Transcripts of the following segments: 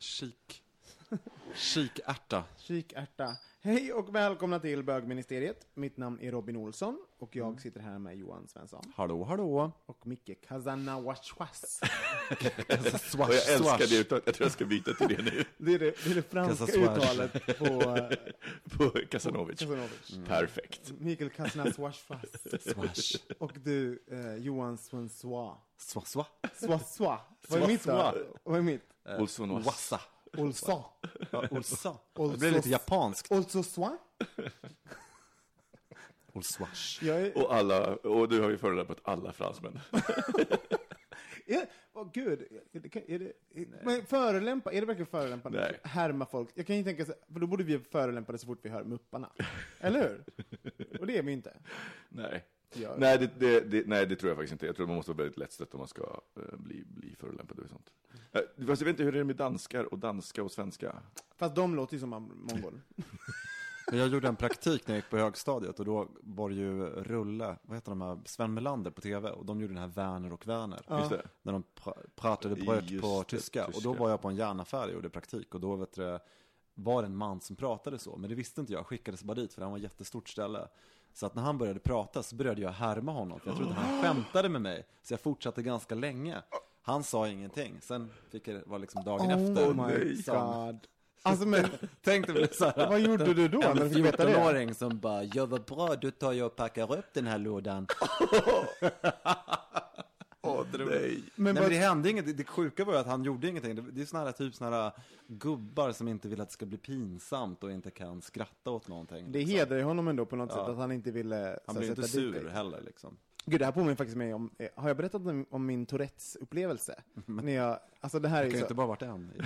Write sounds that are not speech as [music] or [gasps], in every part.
Kik. Kikärta. Kikärta. Hej och välkomna till bögministeriet. Mitt namn är Robin Olsson och jag sitter här med Johan Svensson Hallå, hallå. och Micke Kazanawashwas. Och [laughs] jag älskar det uttalet. Jag tror jag ska byta till det nu. [laughs] Det är det, det, är det franska Kazaswash. uttalet på eh, [laughs] På Kasanovic. Kazanovic. Perfekt. Mikael Kazanawashwas. Swash. Och du, eh, Johan Swanswa. Swa, swa. Swaswa. Vad är mitt då? Swaswa. Vad är mitt? Olsson och Wassa. Olsa. Ja, Olsa. Olsa. Det blir lite japanskt. Swa? [laughs] Olswash. Är, Och alla, och du har ju förolämpat alla fransmän. [laughs] åh gud, är det, är det, men förolämpa, är det verkligen förolämpande? Nej. Härma folk. Jag kan ju tänka så, för då borde vi förolämpa det så fort vi hör Mupparna. Eller hur? [laughs] Och det är vi inte. Nej. Ja. Nej det, det, det, nej, det tror jag faktiskt inte. Jag tror man måste vara väldigt lättstött om man ska eh, bli, bli förolämpad och sånt. Eh, fast jag vet inte hur det är med danskar och danska och svenska. Fast de låter ju som mongol. [laughs] Men Jag gjorde en praktik när jag gick på högstadiet och då var det ju Rulle, vad heter de här, Sven Melander på tv och de gjorde den här Werner och Werner. Det. När de pra- pratade bröt Just på det, tyska. Och då tyska. var jag på en järnaffär och gjorde praktik och då vet du, var det en man som pratade så. Men det visste inte jag, jag skickades bara dit för han var ett jättestort ställe. Så att när han började prata så började jag härma honom. För jag trodde han skämtade med mig. Så jag fortsatte ganska länge. Han sa ingenting. Sen fick det vara liksom dagen efter. Oh my som- god. Alltså men, [laughs] Tänk dig så här, vad gjorde du då en fick veta det? 14-åring som bara, ja vad bra, då tar jag och packar upp den här lådan. [laughs] Nej. Men Nej men det hände inget, det sjuka var ju att han gjorde ingenting. Det, det är såna här typ såna här gubbar som inte vill att det ska bli pinsamt och inte kan skratta åt någonting. det liksom. hedrar ju honom ändå på något Ja. sätt att han inte ville Han så, blir inte sur heller liksom. Gud, det här påminner faktiskt mig om, eh, har jag berättat om, om min Tourettes upplevelse? [laughs] När jag, alltså det här Det är kan ju inte bara varit en. [laughs]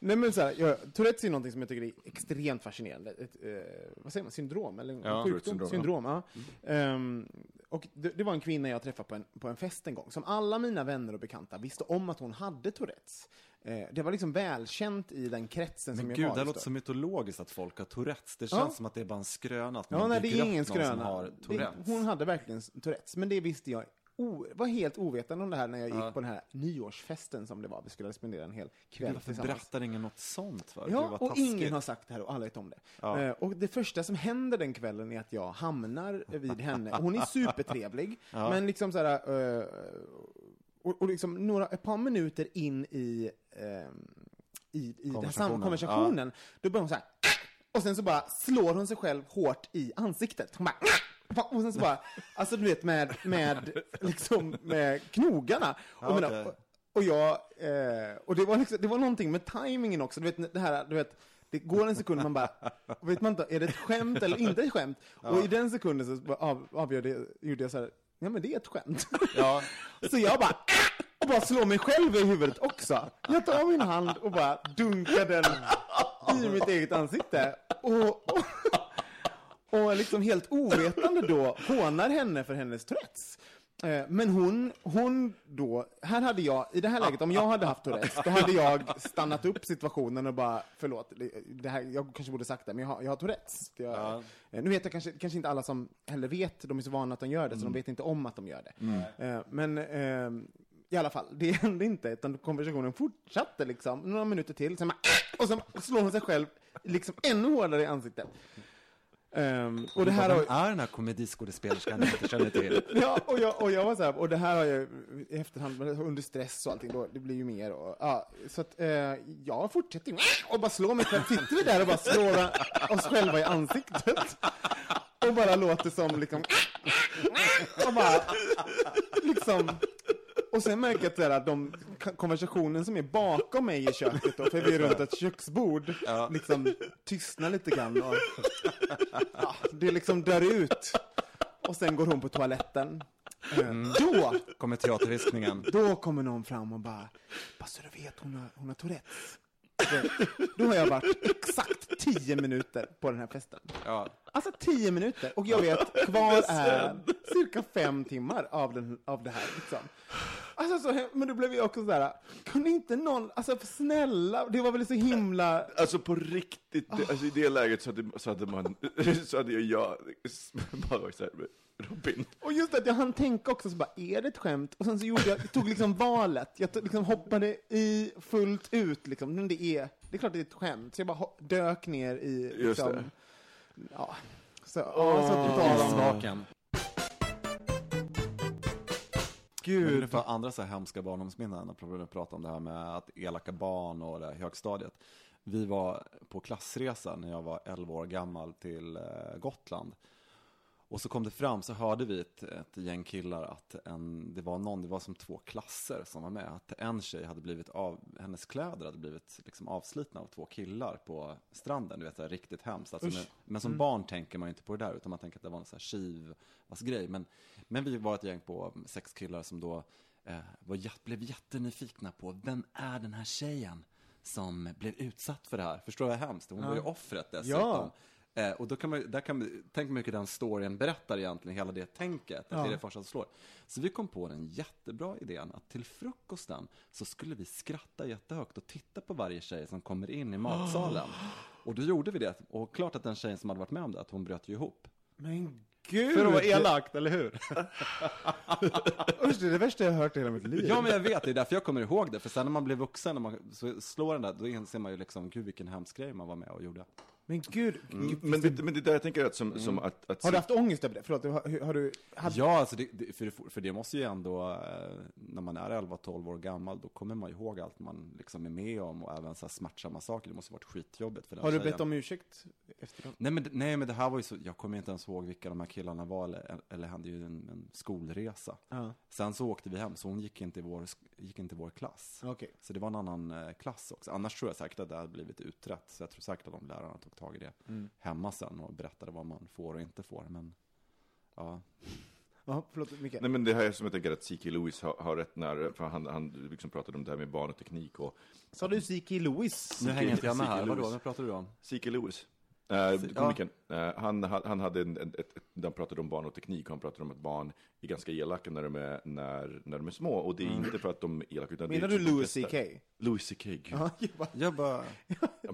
nej men så här, jag, Tourettes är någonting som jag tycker är extremt fascinerande. Ett, eh, vad säger man, syndrom? Eller en Ja, sjukdom? Tourettes Syndrom, ja. Ehm, och det, det var en kvinna jag träffade på en, på en fest en gång, som alla mina vänner och bekanta visste om att hon hade Tourettes. Eh, det var liksom välkänt i den kretsen som Men jag gud, var det här i låter så mytologiskt att folk har Tourettes. Det känns Ja. som att det är bara en skröna. Att Ja, man nej, det är ingen någon som skröna. har Det, Tourettes. hon hade verkligen Tourettes, men det visste jag o, var helt ovetande om det här när jag gick Ja. på den här nyårsfesten som det var. Vi skulle spendera en hel kväll varför tillsammans. berättar ingen något sånt för? Ja, och taskigt. ingen har sagt det här och alla vet om det. Ja. Eh, och det första som händer den kvällen är att jag hamnar vid henne. Hon är supertrevlig, [laughs] Ja. men liksom så här, eh, och, och liksom några, ett par minuter in i, ehm, i, i den här Konversationen. konversationen, då börjar hon så här, och sen så bara slår hon sig själv hårt i ansiktet. Hon bara, och sen så bara, alltså du vet med, med, liksom, med knogarna. Och, Ja, okej. och, och jag, eh, och det var, liksom, det var någonting med tajmingen också, du vet det här, du vet, det går en sekund man bara, vet man inte, är det ett skämt eller inte ett skämt? Och i den sekunden så av, avgjorde gjorde jag så här, ja men det är ett skämt. Ja, [laughs] Så jag bara, och bara slår mig själv i huvudet också. Jag tar min hand och bara dunkar den i mitt eget ansikte. Och, och, och liksom helt ovetande då hånar henne för hennes Tourettes. Eh, Men hon, hon då, här hade jag, i det här läget, om jag hade haft Tourettes, då hade jag stannat upp situationen och bara, förlåt, det- här, jag kanske borde sagt det, men jag har, jag har Tourettes. Jag, Ja. eh, Nu vet jag kanske, kanske inte alla som heller vet, de är så vana att de gör det, så de vet inte om att de gör det. Eh, Men eh, i alla fall, det hände inte, utan konversationen fortsatte liksom, några minuter till, sen bara, och sen slår hon sig själv liksom ännu hårdare i ansiktet. Ehm, och det här har, är den här komediskådespelerskan jag inte känner till? [laughs] Ja, och jag, och jag var så här, och det här har jag i efterhand, under stress och allting, då, det blir ju mer och, ja, så att eh, jag fortsätter och bara slår mig själv, sitter vi där och bara slår oss själva i ansiktet och bara låter som liksom, och bara, liksom, och sen märker jag att, så här, att de konversationen som är bakom mig i köket då, för vi är runt ett köksbord, liksom tystnar lite grann och ja, det liksom dör ut. Och sen går hon på toaletten. Eh, Då, Kommer teaterviskningen. då kommer någon fram och bara, bara så du vet, hon har, hon har Tourettes. Då- Då har jag varit exakt tio minuter på den här festen. Ja. Alltså tio minuter. Och jag vet, [laughs] kvar är cirka fem timmar av, den, av det här. Liksom. Alltså, så, men då blev jag också sådär, kunde inte någon, alltså snälla, det var väl så himla... Alltså på riktigt, det, alltså i det läget så hade, så hade man, [laughs] så hade jag [laughs] bara varit såhär, Robin. Och just att jag hann tänka också, så bara, är det ett skämt? Och sen så gjorde jag, tog liksom valet, jag tog, liksom hoppade i fullt ut, liksom, men det är, det är klart det är ett skämt. Så jag bara dök ner i, Just liksom, det. ja. Så, ja, så tal om, Smaken. gud. Gud. För andra så här hemska barndomsminnen, när vi pratar om det här med att elaka barn och det här högstadiet. Vi var på klassresa när jag var 11 år gammal till eh, Gotland. Och så kom det fram, så hörde vi ett, ett gäng killar att en, det var någon, det var som två klasser som var med. Att en tjej hade blivit av, hennes kläder hade blivit liksom avslitna av två killar på stranden. Du vet, här, riktigt hemskt. Alltså, men, men som barn tänker man ju inte på det där, utan man tänker att det var en sån här tjuvvassgrej. Men, men vi var ett gäng på sex killar som då eh, var, blev jättenyfikna på, vem är den här tjejen som blev utsatt för det här? Förstår du vad hemskt? Hon var ju offret dessutom. Ja. Eh, och då kan man, där kan man, tänk hur mycket den storyn berättar egentligen, hela det tänket, att det är det första som slår. Så vi kom på den jättebra idén att till frukosten så skulle vi skratta jättehögt och titta på varje tjej som kommer in i matsalen. [gasps] Och då gjorde vi det. Och klart att den tjejen som hade varit med om det, att hon bröt ju ihop. Men gud! För att vara elakt, eller hur? [laughs] Usch, det är det värsta jag har hört i hela mitt liv. Ja, men jag vet, det är därför jag kommer ihåg det. För sen när man blir vuxen och man slår den där, då inser man ju liksom, gud vilken hemsk grej man var med och gjorde. Men gud, gud Men det, men det där jag tänker att som, som att, att har du haft ångest över det? Förlåt, har, har du... Hade, Ja, alltså det, det, för, för det måste ju ändå, eh, när man är 11-12 år gammal, då kommer man ihåg allt man liksom är med om och även så här smärtsamma saker. Det måste varit skitjobbigt för den har du tjejen. bett om ursäkt efteråt? Nej men, nej, men det här var ju så, jag kommer inte ens ihåg vilka de här killarna var, eller, eller hade ju en, en skolresa. Ja, Sen så åkte vi hem, så hon gick inte i vår, gick inte i vår klass. okej. Så det var en annan eh, klass också. Annars tror jag säkert att det hade blivit utrett. Så jag tror säkert att de lärarna tog tag i det Mm. hemma sen och berättade vad man får och inte får. Men ja, [laughs] Ja, förlåt, Micke. Nej men det här är som jag tänker att C.K. Lewis har, har rätt när, för han, han liksom pratade om det här med barn och teknik och Sa du C.K. Lewis? nu hänger inte jag med här. Vadå, vad pratar du om? C.K. Lewis. Eh, ja. komikern. Eh, han, han, han hade en, en, ett, han pratade om barn och teknik, och han pratade om att barn är ganska elaka när de är, när, när de är små, och det är inte för att de är elaka, utan Menar det är du för att de Louis. C.K.? Louis C.K. gud. Ja, jag bara, Jag bara, [laughs] Ja.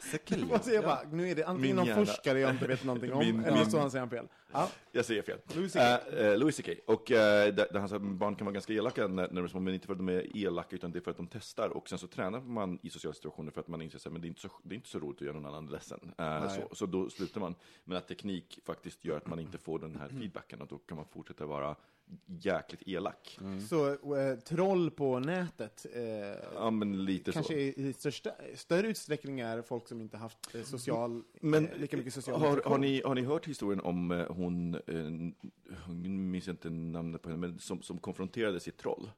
C.K. Och så jag bara, nu är det antingen någon forskare jag inte vet någonting om, [laughs] Min- eller min- så han säger han fel. Ja. Jag säger fel. Louis Eh, C.K. eh, Louis C.K. Och eh, där, där han sa att barn kan vara ganska elaka när, när de är små, men inte för att de är elaka, utan det är för att de testar. Och sen så tränar man i sociala situationer för att man inser att men det är inte så, det är inte så roligt att göra någon annan ledsen. Eh, så, så då slutar man. Men att teknik faktiskt gör att man inte får den här feedbacken, och då kan man fortsätta vara jäkligt elak. Så eh, troll på nätet eh, Ja, kanske så. i, i största, större utsträckning är folk som inte haft eh, social, Men eh, lika mycket social har, har, ni, har ni hört historien om eh, hon, eh, minns inte namnet på henne, men som, som konfronterade sitt troll?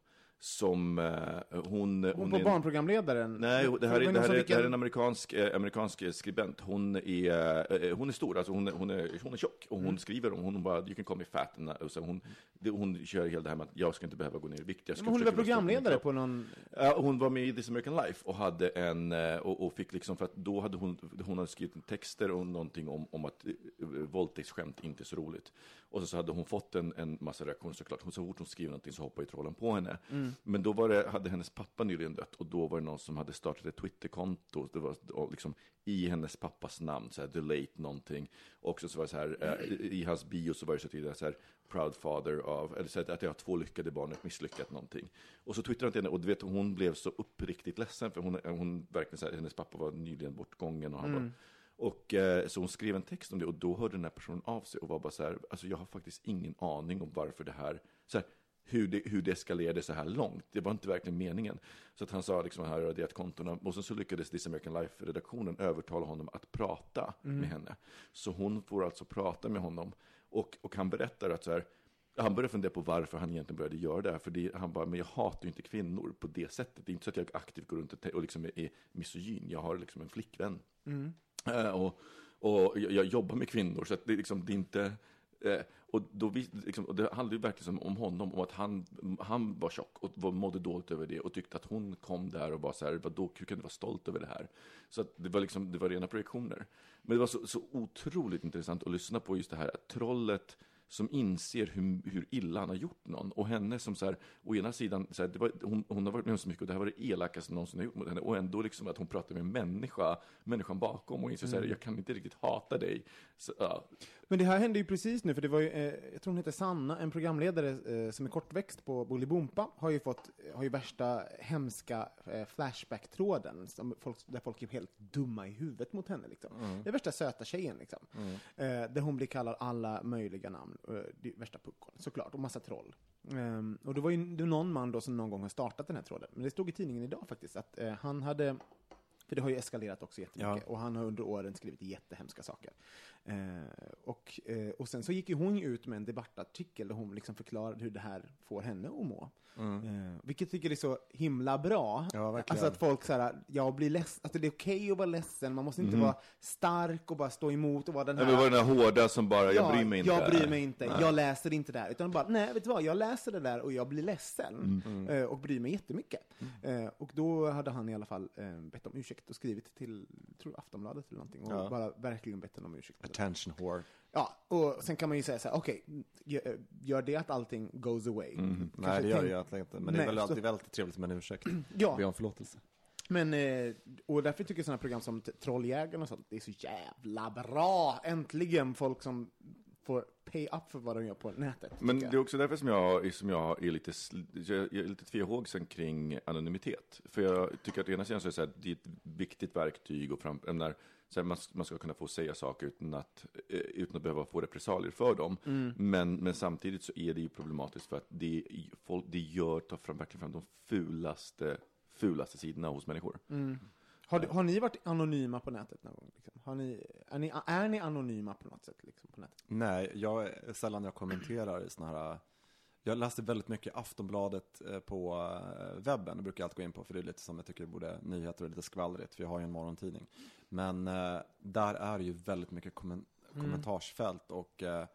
Som eh, hon... Hon är var en- barnprogramledaren. Nej, det här, är, det, här är, det här är en amerikansk, eh, amerikansk eh, skribent. Hon är, eh, hon är stor, alltså hon är, hon är, hon är tjock och hon Mm. skriver om, hon bara, you can call me fat. Och så hon, det, hon kör hela det här med att jag ska inte behöva gå ner i vikt. Jag ska Men hon är stor programledare på någon... Ja, hon var med i This American Life och hade en, eh, och, och fick liksom, för att då hade hon, hon hade skrivit texter och någonting om, om att eh, våldtäktsskämt inte är så roligt. Och så, så hade hon fått en, en massa reaktioner såklart. Hon, så fort hon skrev någonting så hoppade ju trollen på henne. Men då det, hade hennes pappa nyligen dött och då var det någon som hade startat ett Twitterkonto. Det var och liksom i hennes pappas namn, så här, the late någonting. Och så, så var det så här, eh, i hans bio så var det så tydligt så här, proud father av, eller så här, att jag har två lyckade barn, ett misslyckat någonting. Och så twittrade han till henne och du vet, hon blev så uppriktigt ledsen för hon, hon verkligen så här, hennes pappa var nyligen bortgången och han var och eh, så hon skrev en text om det och då hörde den här personen av sig och var bara så här, alltså jag har faktiskt ingen aning om varför det här, så här hur, det, hur det eskalerade så här långt. Det var inte verkligen meningen. Så att han sa liksom, här har raderat kontona. Och sen så lyckades This American Life-redaktionen övertala honom att prata med henne. Så hon får alltså prata med honom. Och, och han berättar att så här, han började fundera på varför han egentligen började göra det här. För det, han bara, men jag hatar ju inte kvinnor på det sättet. Det är inte så att jag aktivt går runt och, liksom är, misogyn. Jag har liksom en flickvän. Eh, och, och jag, jag jobbar med kvinnor, så det, liksom, det är inte... Eh, och, då vi, liksom, och det handlade ju verkligen om honom, om att han, han var tjock och var, mådde dåligt över det och tyckte att hon kom där och var så här, vadå, hur kan du vara stolt över det här? Så det var liksom, det var rena projektioner. Men det var så, så otroligt intressant att lyssna på just det här, att trollet som inser hur, hur illa han har gjort någon. Och henne som så här, å ena sidan, så här, det var, hon, hon har varit med om så mycket och det här var det elakaste någonsin har gjort mot henne. Och ändå liksom att hon pratar med människa, människan bakom och inser så här, jag kan inte riktigt hata dig. Så, ja. Men det här hände ju precis nu, för det var ju, eh, jag tror hon heter Sanna, en programledare eh, som är kortväxt på Bolibompa, har ju fått, har ju värsta hemska eh, Flashback-tråden, som folk, där folk är helt dumma i huvudet mot henne liksom. Det är värsta söta tjejen liksom. Eh, där hon blir kallad alla möjliga namn, eh, det är värsta puckon, såklart, och massa troll. Ehm, och det var ju det är någon man då som någon gång har startat den här tråden, men det stod i tidningen idag faktiskt, att eh, han hade för det har ju eskalerat också jättemycket. Och han har under åren skrivit jättehemska saker. Eh, och, eh, och sen så gick ju hon ut med en debattartikel där hon liksom förklarade hur det här får henne att må. Eh, vilket jag tycker är så himla bra. Mm. Ja, alltså att folk såhär, jag blir ledsen, alltså det är okej att vara ledsen, man måste inte vara stark och bara stå emot och vara den här... Det var den här hårda som bara, jag bryr mig inte. Jag bryr mig inte, jag läser inte där. Utan bara, nej, vet du vad, jag läser det där och jag blir ledsen. Mm. eh, Och bryr mig jättemycket. Eh, Och då hade han i alla fall bett om ursäkt och skrivit till, tror Aftonbladet eller någonting. Och Ja. bara verkligen bett henne om ursäkt. Attention whore. Ja, och sen kan man ju säga så här, okej, gör- gör det att allting goes away? Nej, Kanske det gör det tänk- ju egentligen inte. Men det är Nej, väl så- alltid väldigt trevligt med en ursäkt. [clears throat] Ja. Be om förlåtelse. Men, eh, och därför tycker jag sådana program som T- Trolljägaren och sånt, det är så jävla bra! Äntligen folk som får pay up för vad de gör på nätet. Men det är också därför som jag, som jag är lite, jag är lite tvehågsen kring anonymitet. För jag tycker att ena sidan så är det, så här, det är ett viktigt verktyg och fram, menar, så här, man, man ska kunna få säga saker utan att, eh, utan att behöva få repressalier för dem. Men, men samtidigt så är det ju problematiskt för att det, folk, det gör, tar fram, verkligen fram de fulaste, fulaste sidorna hos människor. Har, du- har ni varit anonyma på nätet någon gång? Liksom? Har ni, är, ni, är ni anonyma på något sätt liksom, på nätet? Nej, jag sällan jag kommenterar i såna här jag läste väldigt mycket Aftonbladet eh, på eh, webben, det brukar jag alltid gå in på för det är lite som jag tycker borde nyheter och lite skvallrigt för jag har ju en morgontidning. Men eh, där är det ju väldigt mycket kommen- kommentarsfält och eh,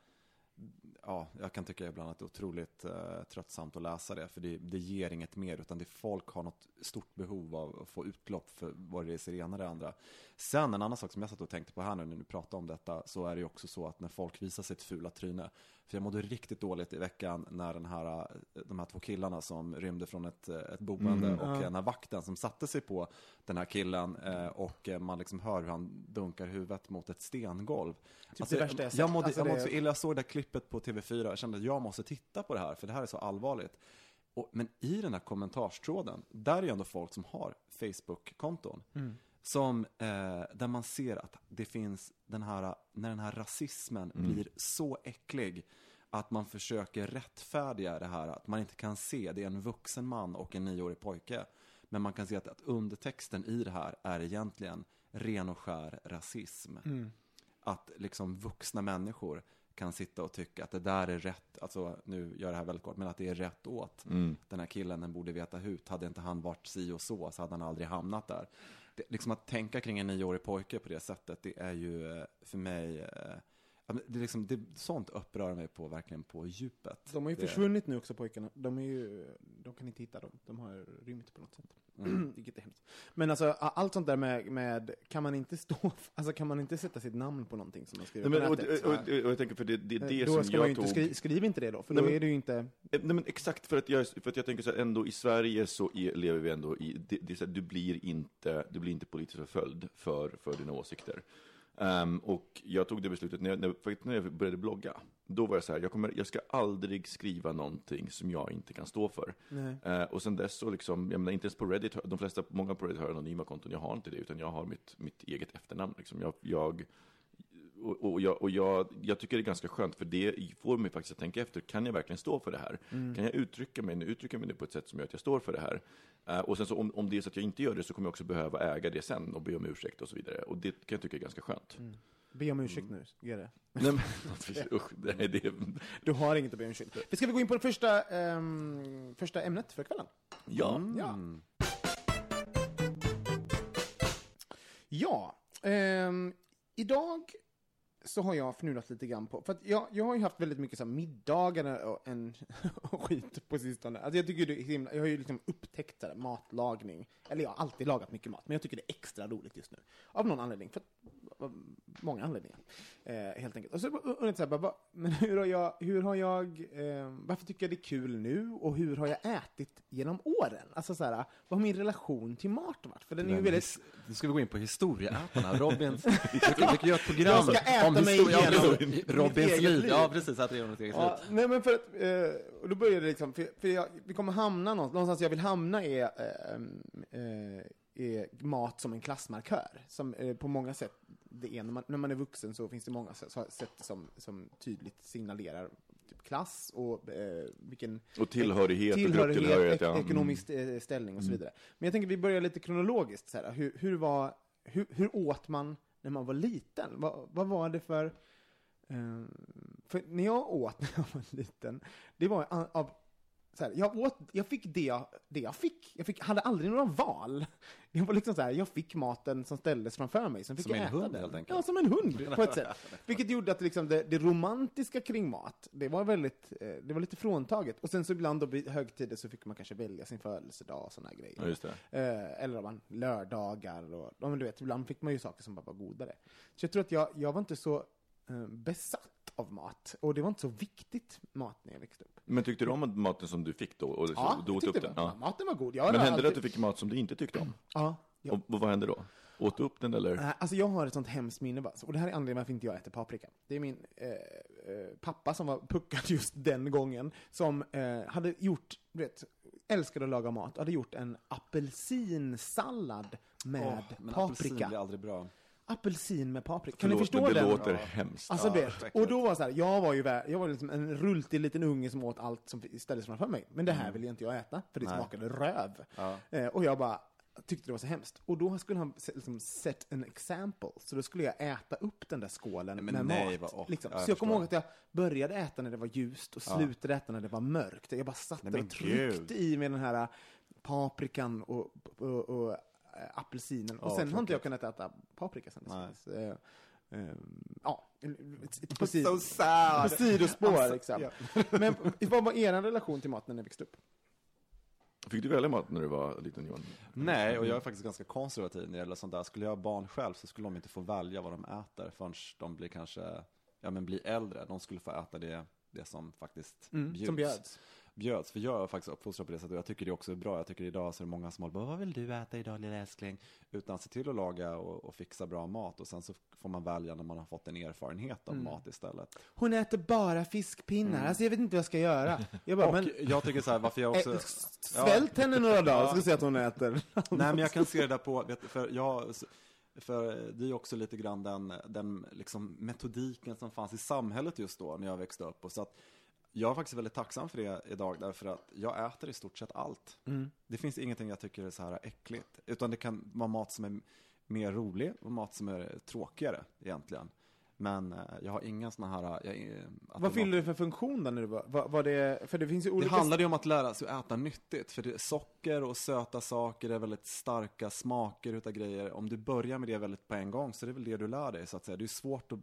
ja, jag kan tycka ibland att det är otroligt eh, tröttsamt att läsa det för det, det ger inget mer utan det folk har något stort behov av att få utlopp för vad det är det ena eller andra. Sen en annan sak som jag satt och tänkte på här nu när du pratade om detta så är det ju också så att när folk visar sitt fula tryne för jag mådde riktigt dåligt i veckan när den här, de här två killarna som rymde från ett, ett boende och eh, den här vakten som satte sig på den här killen eh, och eh, man liksom hör hur han dunkar huvudet mot ett stengolv. Typ det värsta jag sett. jag mådde, Alltså jag mådde så illa, jag såg det där klippet på TV4 jag kände att jag måste titta på det här för det här är så allvarligt. Och, men i den här kommentarstråden, där är ju ändå folk som har Facebook-konton. Som, eh, där man ser att det finns den här, när den här rasismen blir så äcklig att man försöker rättfärdiga det här, att man inte kan se, det är en vuxen man och en nioårig pojke. Men man kan se att, att undertexten i det här är egentligen ren och skär rasism. Att liksom vuxna människor kan sitta och tycka att det där är rätt, alltså nu gör jag det här väldigt kort, men att det är rätt åt. Mm. Den här killen, den borde veta hut. Hade inte han varit si och så, så hade han aldrig hamnat där. Det, liksom att tänka kring en nioårig pojke på det sättet, det är ju eh, för mig, eh, det är liksom, det, sånt upprör mig på, verkligen på djupet. De har ju Det- försvunnit nu också pojkarna. De är ju, de kan inte hitta dem. De har rymt på något sätt. Mm. [clears throat] Vilket är hemskt. Men alltså allt sånt där med, med, kan man inte stå, [laughs] alltså kan man inte sätta sitt namn på någonting som man skriver Nej, men, på och, nätet? och, och, och jag tänker, för det, det är det då som ska man ju jag inte tog... skri, skriv inte det då, för Nej, då men- är det ju inte, Eh, Nej, men exakt, för att jag, för att jag tänker så här, ändå i Sverige så är, lever vi ändå i, det, det är så här, du blir inte, du blir inte politiskt förföljd för, för dina åsikter. Ehm, och jag tog det beslutet när jag, när, när jag började blogga. Då var jag så här, jag, kommer, jag ska aldrig skriva någonting som jag inte kan stå för. Eh, och sen dess så liksom, jag menar inte ens på Reddit, de flesta, många på Reddit har anonyma konton, jag har inte det, utan jag har mitt, mitt eget efternamn. Liksom. Jag, jag, och, och, jag, och jag, jag tycker det är ganska skönt, för det får mig faktiskt att tänka efter, kan jag verkligen stå för det här? Mm. Kan jag uttrycka mig, nu, uttrycka mig nu på ett sätt som gör att jag står för det här? Eh, och sen så om, om det är så att jag inte gör det, så kommer jag också behöva äga det sen och be om ursäkt och så vidare. Och det kan jag tycka är ganska skönt. Be om ursäkt nu, gör det. Nej, men, [laughs] usch, [laughs] det, det, Du har inget att be om ursäkt för. Ska vi gå in på det första, ehm, första ämnet för kvällen? ja. Ja. Mm. Ja, ehm, idag så har jag fnulat lite grann på, för att jag, jag har ju haft väldigt mycket så här middagar och, en, [laughs] och skit på sistone. Alltså jag tycker det är himla, jag har ju liksom upptäckt här, matlagning, eller jag har alltid lagat mycket mat, men jag tycker det är extra roligt just nu. Av någon anledning, för av många anledningar, eh, helt enkelt. Och så undrar jag bara, men hur har jag, hur har jag eh, varför tycker jag det är kul nu och hur har jag ätit genom åren? Alltså så här, vad har min relation till mat varit? För den är ju väldigt Nu ska vi gå in på historieätarna. [laughs] Robins, vi ska, göra ett program äta om historia. Mitt Robins liv. liv. Ja, precis. Att det är något eget Ja, liv. nej men för att, eh, och då började det liksom, för, för jag, vi kommer hamna någonstans, någonstans jag vill hamna är, eh, eh, är mat som en klassmarkör. Som eh, på många sätt, det är, när, man, när man är vuxen så finns det många sätt, som, som tydligt signalerar typ klass och eh, vilken Och tillhörighet, och tillhörighet, grupptillhörighet. ek-. Mm. ekonomisk eh, ställning och så vidare. Men jag tänker vi börjar lite kronologiskt. Så här, hur, hur, var, hur, hur åt man när man var liten? Vad, vad var det för... Eh, för när jag åt [laughs] när jag var liten, det var av... här, jag, åt, jag fick det jag, det jag fick. Jag fick, hade aldrig några val. Det var liksom så här, jag fick maten som ställdes framför mig. Sen fick Som jag en äta hund, den. helt enkelt. Ja, som en hund [laughs] på ett sätt. Vilket gjorde att liksom det, det romantiska kring mat, det var väldigt, eh, det var lite fråntaget. Och sen så ibland då vid högtider så fick man kanske välja sin födelsedag och sådana grejer. Ja, just det. Eh, eller om man lördagar och, ja, men du vet, ibland fick man ju saker som bara var godare. Så jag tror att jag, jag var inte så eh, besatt av mat. Och det var inte så viktigt mat när jag växte upp. Men tyckte du om maten som du fick då? Och så, Ja, du jag åt upp tyckte den? Ja. Maten var god. Jag Men hände det att alltid- du fick mat som du inte tyckte om? Ja. ja. Och, och vad hände då? Åt du upp den eller? Nej, Alltså jag har ett sånt hemskt minne bara. Och det här är anledningen varför inte jag äter paprika. Det är min eh, eh, pappa som var puckad [laughs] just den gången, som eh, hade gjort, du vet, älskade att laga mat, hade gjort en apelsinsallad med Åh, men apelsin paprika. blir aldrig bra. Apelsin med paprika. Kan Förlåt, ni förstå men det den? låter Ja. hemskt. Alltså Ja, och då var så här, jag var ju jag var liksom en rultig liten unge som åt allt som ställdes framför mig. Men det här ville inte jag äta, för det Nej. smakade röv. Ja. Eh, och jag bara tyckte det var så hemskt. Och då skulle han liksom set an example. Så då skulle jag äta upp den där skålen men med nej, mat. vad- liksom. ja, jag Så jag kommer ihåg att jag började äta när det var ljust och Ja. slutade äta när det var mörkt. Jag bara satt Nej, och tryckte gud. i med den här paprikan och, och, och apelsinen. Och Ja, sen har inte jag kunnat äta paprika sen dess. Eh, ehm, ja, på, sid, So på sad! sidospår Alltså, liksom. ja. [laughs] Men vad var er relation till mat när ni växte upp? Fick du välja mat när du var liten Johan? Nej, och jag är faktiskt ganska konservativ när det gäller sånt där. Skulle jag ha barn själv så skulle de inte få välja vad de äter förrän de blir kanske, ja men blir äldre. De skulle få äta det, det som faktiskt bjuds. Som bjöds? Bjöds. För jag är faktiskt uppfostrad på det sättet och jag tycker det också är bra. Jag tycker idag så är det många som håller på, vad vill du äta idag lilla älskling? Utan se till att laga och, och fixa bra mat och sen så får man välja när man har fått en erfarenhet av mat istället. Hon äter bara fiskpinnar. Alltså jag vet inte vad jag ska göra. Jag bara, Och men jag tycker så här, varför jag [laughs] också... svält henne några dagar Ja. så ska se att hon äter. [laughs] Nej, men jag kan se det där på, vet, för jag, för det är ju också lite grann den, den liksom metodiken som fanns i samhället just då när jag växte upp. Och så att jag är faktiskt väldigt tacksam för det idag därför att jag äter i stort sett allt. Det finns ingenting jag tycker är så här äckligt. Utan det kan vara mat som är mer rolig och mat som är tråkigare egentligen. Men eh, jag har inga såna här... Jag, eh, Vad det fyllde det för funktion då när du var, var, var det, för det finns ju Det olika... handlade ju om att lära sig att äta nyttigt, för det, socker och söta saker är väldigt starka smaker utav grejer. Om du börjar med det väldigt på en gång så är det väl det du lär dig så att säga. Det är svårt att,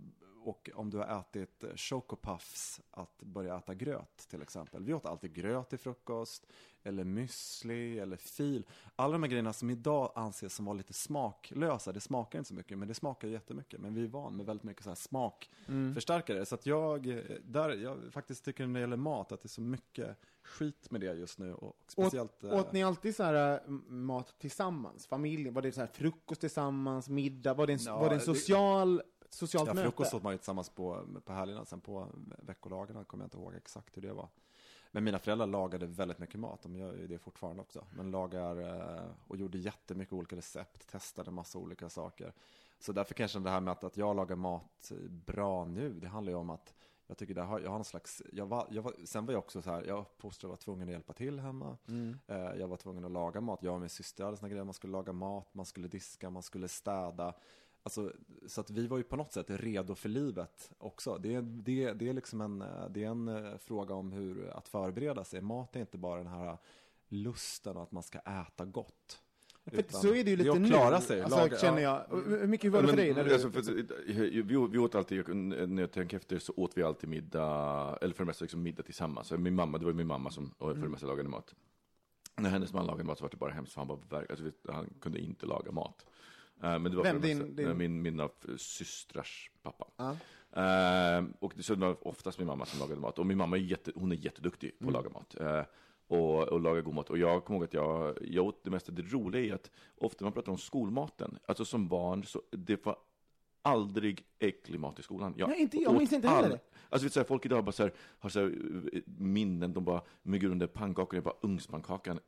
och om du har ätit eh, Choco Puffs, att börja äta gröt till exempel. Vi åt alltid gröt till frukost, eller müsli, eller fil. Alla de här grejerna som idag anses som vara lite smaklösa, det smakar inte så mycket, men det smakar jättemycket. Men vi är van med väldigt mycket så här smakförstärkare. Så att jag, eh, där, jag faktiskt tycker när det gäller mat att det är så mycket skit med det just nu. Och speciellt... eh, Åt ni alltid så här äh, mat tillsammans? Familjen? Var det så här frukost tillsammans, middag? Var det en, Ja, var det en det- social, socialt Ja, möte? frukost åt man ju tillsammans på, på helgerna, sen på veckolagarna kommer jag inte ihåg exakt hur det var. Men mina föräldrar lagade väldigt mycket mat, de gör ju det fortfarande också. Men lagar eh, och gjorde jättemycket olika recept, testade massa olika saker. Så därför kanske det här med att, att jag lagar mat bra nu, det handlar ju om att jag tycker det har, jag har någon slags, jag var, jag var, sen var jag också så här, jag uppfostrad var tvungen att hjälpa till hemma. Mm. Eh, jag var tvungen att laga mat, jag och min syster hade såna grejer, man skulle laga mat, man skulle diska, man skulle städa. Alltså, så att vi var ju på något sätt redo för livet också. Det är, det, det är liksom en, det är en eh, fråga om hur att förbereda sig. Mat är inte bara den här lusten och att man ska äta gott. För Utan så är det ju lite är att nu, klara sig. alltså, laga, känner ja. jag. Och Hur mycket var det för dig? När du, alltså, för, vi, vi åt alltid, när jag tänker efter så åt vi alltid middag, eller för det mesta liksom middag tillsammans. Min mamma, det var ju min mamma som och för det mesta lagade mat. När hennes man lagade mat så var det bara hemskt, för han, verk- alltså, han kunde inte laga mat. Eh, men det var Vem? Din- din- min, mina systrars pappa. Ja. Eh, och så det var oftast min mamma som lagade mat. Och min mamma är, jätte, hon är jätteduktig på att laga mat. Eh, och, och laga god mat. Och jag kommer ihåg att jag, jag åt det mesta. Det roliga är att ofta man pratar om skolmaten, alltså som barn, så det var aldrig äcklig mat i skolan. Nej, inte jag minns inte heller. Alltså, vet, du, så här, folk idag bara så här, har så här, eh, minnen, de bara myggar under pannkakan, jag bara ugnspannkakan,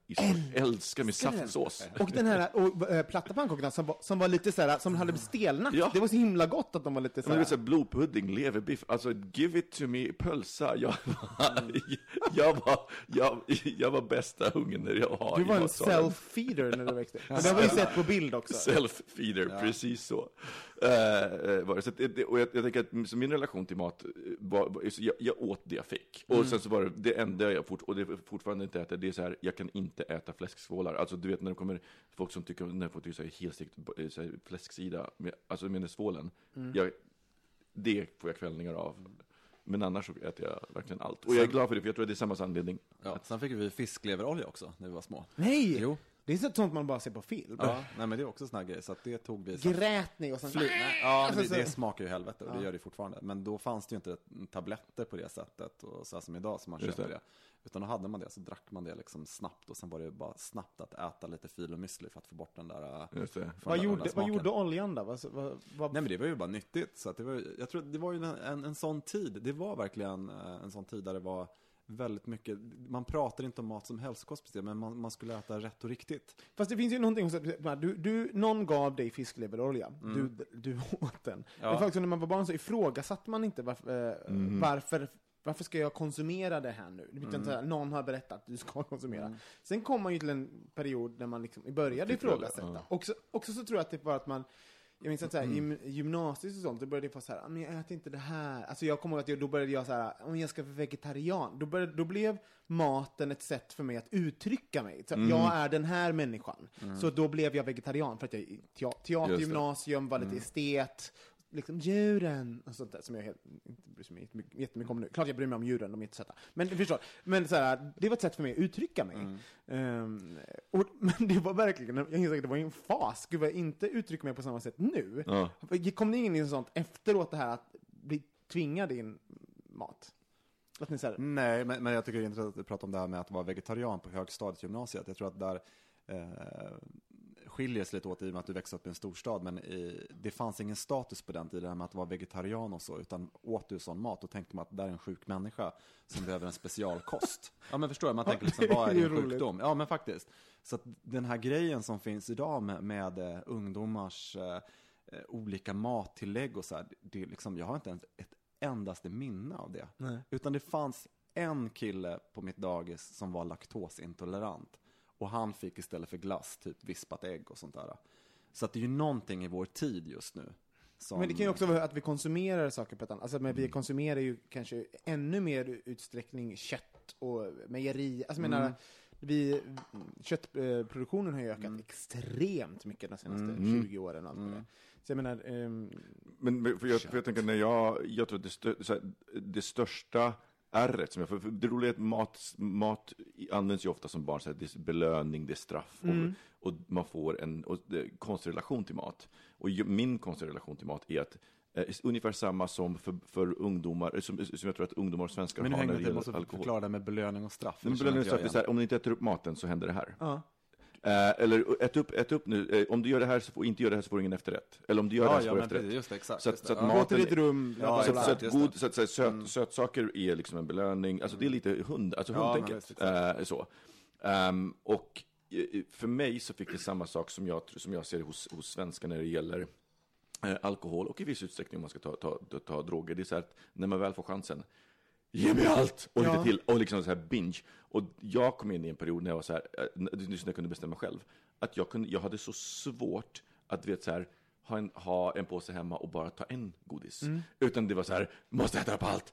älskar med saftsås. och den här och, äh, platta pannkakorna som var, som var lite så här, som hade stelnat. Ja. Det var så himla gott att de var lite så Men här. vet såhär, blodpudding, leverbiff, alltså give it to me, pölsa. Jag var, jag var, jag, jag var bästa ungen när jag har Du var en self-feeder när du växte [laughs] Men det har vi sett på bild också. Self-feeder, precis så. Eh, var det. Så att det, och jag, jag tänker att så min relation till mat, eh, var, var, så jag, jag åt det jag fick. Och Mm. sen så var det, det enda jag fort, och det är fortfarande inte äter, det är så här, jag kan inte äta fläsksvålar. Alltså du vet när det kommer folk som tycker, när folk tycker så här helstekt eh, så här, fläsksida, med, alltså med svålen. Mm. Jag, det får jag kvällningar av. Men annars så äter jag verkligen allt. Och jag är glad för det, för jag tror att det är samma anledning. Ja, sen fick vi fiskleverolja också när vi var små. Nej! Jo. Det är sånt man bara ser på film. Ja, nej men det är också såna här grejer, så att det tog vi. Grät ni och sen... Fly, nej, ja, men Alltså, det, det så- smakar ju helvete och det gör det fortfarande. Men då fanns det ju inte tabletter på det sättet och så här som idag som man köper det. det. Utan då hade man det, så drack man det liksom snabbt och sen var det bara snabbt att äta lite fil och müsli för att få bort den där, äh, Just det. Vad den där gjorde, vad smaken. gjorde oljan då? Vad, vad, vad, Nej men det var ju bara nyttigt. Så att det var, jag tror det var ju en, en, en sån tid. Det var verkligen eh, en sån tid där det var väldigt mycket, man pratar inte om mat som hälsokost precis, men man, man skulle äta rätt och riktigt. Fast det finns ju någonting, som- du, du, någon gav dig fiskleverolja, du, du åt den. Mm. Ja. Men faktiskt när man var barn så ifrågasatte man inte varför, eh, Mm. varför varför ska jag konsumera det här nu? Utan Mm. här, någon har berättat att du ska konsumera. Sen kom man ju till en period när man liksom började ifrågasätta. ja. Också, också så tror jag att det var att man jag minns att så här, Mm. i gymnasiet och sånt, då började jag få så här, "Ah, men jag äter inte det här. Alltså jag kommer ihåg att jag, då började jag så här, om jag ska vara vegetarian. Då, började, då blev maten ett sätt för mig att uttrycka mig. Så Mm. Jag är den här människan. Så då blev jag vegetarian för att jag i tea- teater, Just det. gymnasium, var lite estet. Liksom djuren och sånt där som jag helt, inte bryr mig jättemycket- jättemycket om nu. Klart jag bryr mig om djuren, de är inte söta. Men förstår, men så här, det var ett sätt för mig att uttrycka mig. Ehm, och, [laughs] men det var verkligen, jag inser att det var en fas. Gud vad jag inte uttrycker mig på samma sätt nu. Ja. Kom ni in i sånt efteråt det här att bli tvingad in mat? Att ni så här, Nej, men, men jag tycker det är intressant att du pratar om det här med att vara vegetarian på högstadiet, gymnasiet. Jag tror att där eh, skiljer sig lite åt i och med att du växte upp i en storstad, men i, det fanns ingen status på den tiden, med att vara vegetarian och så, utan åt du sån mat, då tänkte man att det där är en sjuk människa som behöver en specialkost. [laughs] Ja, men förstår du? Man tänker liksom, vad är din sjukdom? Ja, men faktiskt. Så att den här grejen som finns idag med, med eh, ungdomars eh, eh, olika mattillägg och så här, det är liksom, jag har inte ens ett endaste minne av det. Nej. Utan det fanns en kille på mitt dagis som var laktosintolerant. Och han fick istället för glass typ vispat ägg och sånt där. Så att det är ju någonting i vår tid just nu. som... Men det kan ju också vara att vi konsumerar saker på ett annat Alltså, men vi konsumerar ju kanske ännu mer utsträckning kött och mejeri. Alltså, jag menar, vi, köttproduktionen har ju ökat extremt mycket de senaste 20 åren. Och allt det där. Så jag menar, ehm, Men men för jag, för jag tänker när jag, jag tror att det, stö, så här, det största ärret som jag, för, för det roliga är att mat, mat används ju ofta som barn, så här, det är belöning, det är straff och, och man får en och det, är konstig relation till mat. Och ju, min konstiga relation till mat är att eh, ungefär samma som för, för ungdomar, eh, som, som jag tror att ungdomar och svenskar Men nu har hänger när det måste gäller alkohol. förklara det med belöning och straff. Men belöning och straff är så här, om du inte äter upp maten så händer det här. ja. Eh, eller ät upp, ät upp nu, eh, om du gör det här så får, inte gör det här så får du ingen efterrätt. Eller om du gör det Ja, här så får du efterrätt. precis, just det, exakt. Så att- det. så att Ja. mat- Gå till ditt rum, Ja, Så, att det. god, så att säga, söt, sötsaker är liksom en belöning, alltså det är lite hund, alltså visst, eh, så. Ehm, och eh, för mig så fick det samma sak som jag, som jag ser hos, hos svenskar när det gäller eh, alkohol och i viss utsträckning om man ska ta, ta, ta, ta droger. Det är så här att när man väl får chansen, ge mig allt och lite till och liksom så här binge. Och jag kom in i en period när jag var så här, eh, just när jag kunde bestämma själv, att jag, kunde, jag hade så svårt att vet så här, ha en, ha en påse hemma och bara ta en godis. Mm. Utan det var så här, måste äta upp allt.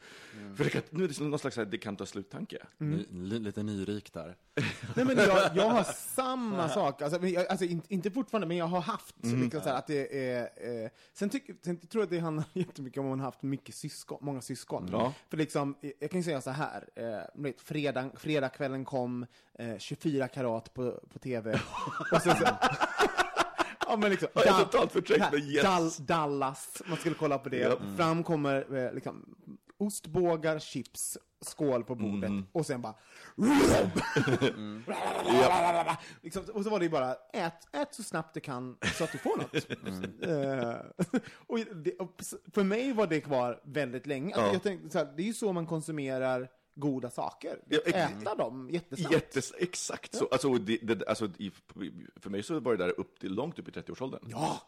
För det kan, nu är det någon slags så här, det kan ta slut-tanke. Ny, li, lite nyrik där. [laughs] Nej, men jag, jag har [laughs] samma sak, alltså, men jag, alltså inte, fortfarande, men jag har haft liksom, så här, att det är... Eh, sen, tyck, sen tror jag att det handlar [laughs] jättemycket om att man har haft mycket syskon, många syskon. Ja. För liksom, jag kan ju säga så här, eh, fredag, fredagskvällen kom, eh, 24 karat på, på tv. och sen, så, ja, men liksom, Ja, jag har totalt förträngt, men yes. Dal- Dallas, man skulle kolla på det. Ja. Fram kommer eh, liksom, ostbågar, chips, skål på bordet Mm. och sen bara [laughs] [laughs] liksom, och så var det ju bara, ät, ät så snabbt du kan så att du får något. Eh, [laughs] och det, och för mig var det kvar väldigt länge. Alltså, Ja. jag tänkte, så här, det är ju så man konsumerar goda saker. Ja, Äta dem jättesnabbt. Jättes, exakt så. Alltså, det, det, alltså, i, för mig så var det där upp till, långt upp i 30-årsåldern. Ja,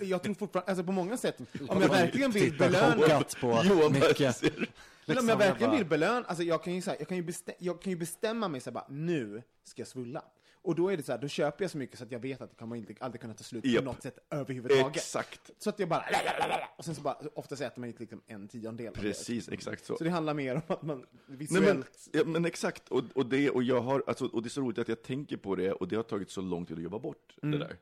jag tror fortfarande, alltså på många sätt, om jag verkligen vill belöna på Johan ser- Men om Liksom, jag jag verkligen bara- vill belöna, alltså jag kan ju, så här, jag kan ju, bestä, jag kan ju bestämma mig så här, bara, nu ska jag svulla. Och då är det så här, då köper jag så mycket så att jag vet att det kommer inte, aldrig kunna ta slut på något sätt överhuvudtaget. Exakt. Så att jag bara, och sen så bara, oftast äter man ju liksom en tiondel. Precis, exakt så. Så det handlar mer om att man Nej, visuellt... men, ja, men exakt, och, och, det, och, jag har, alltså, och det är så roligt att jag tänker på det, och det har tagit så lång tid att jobba bort Mm. det där.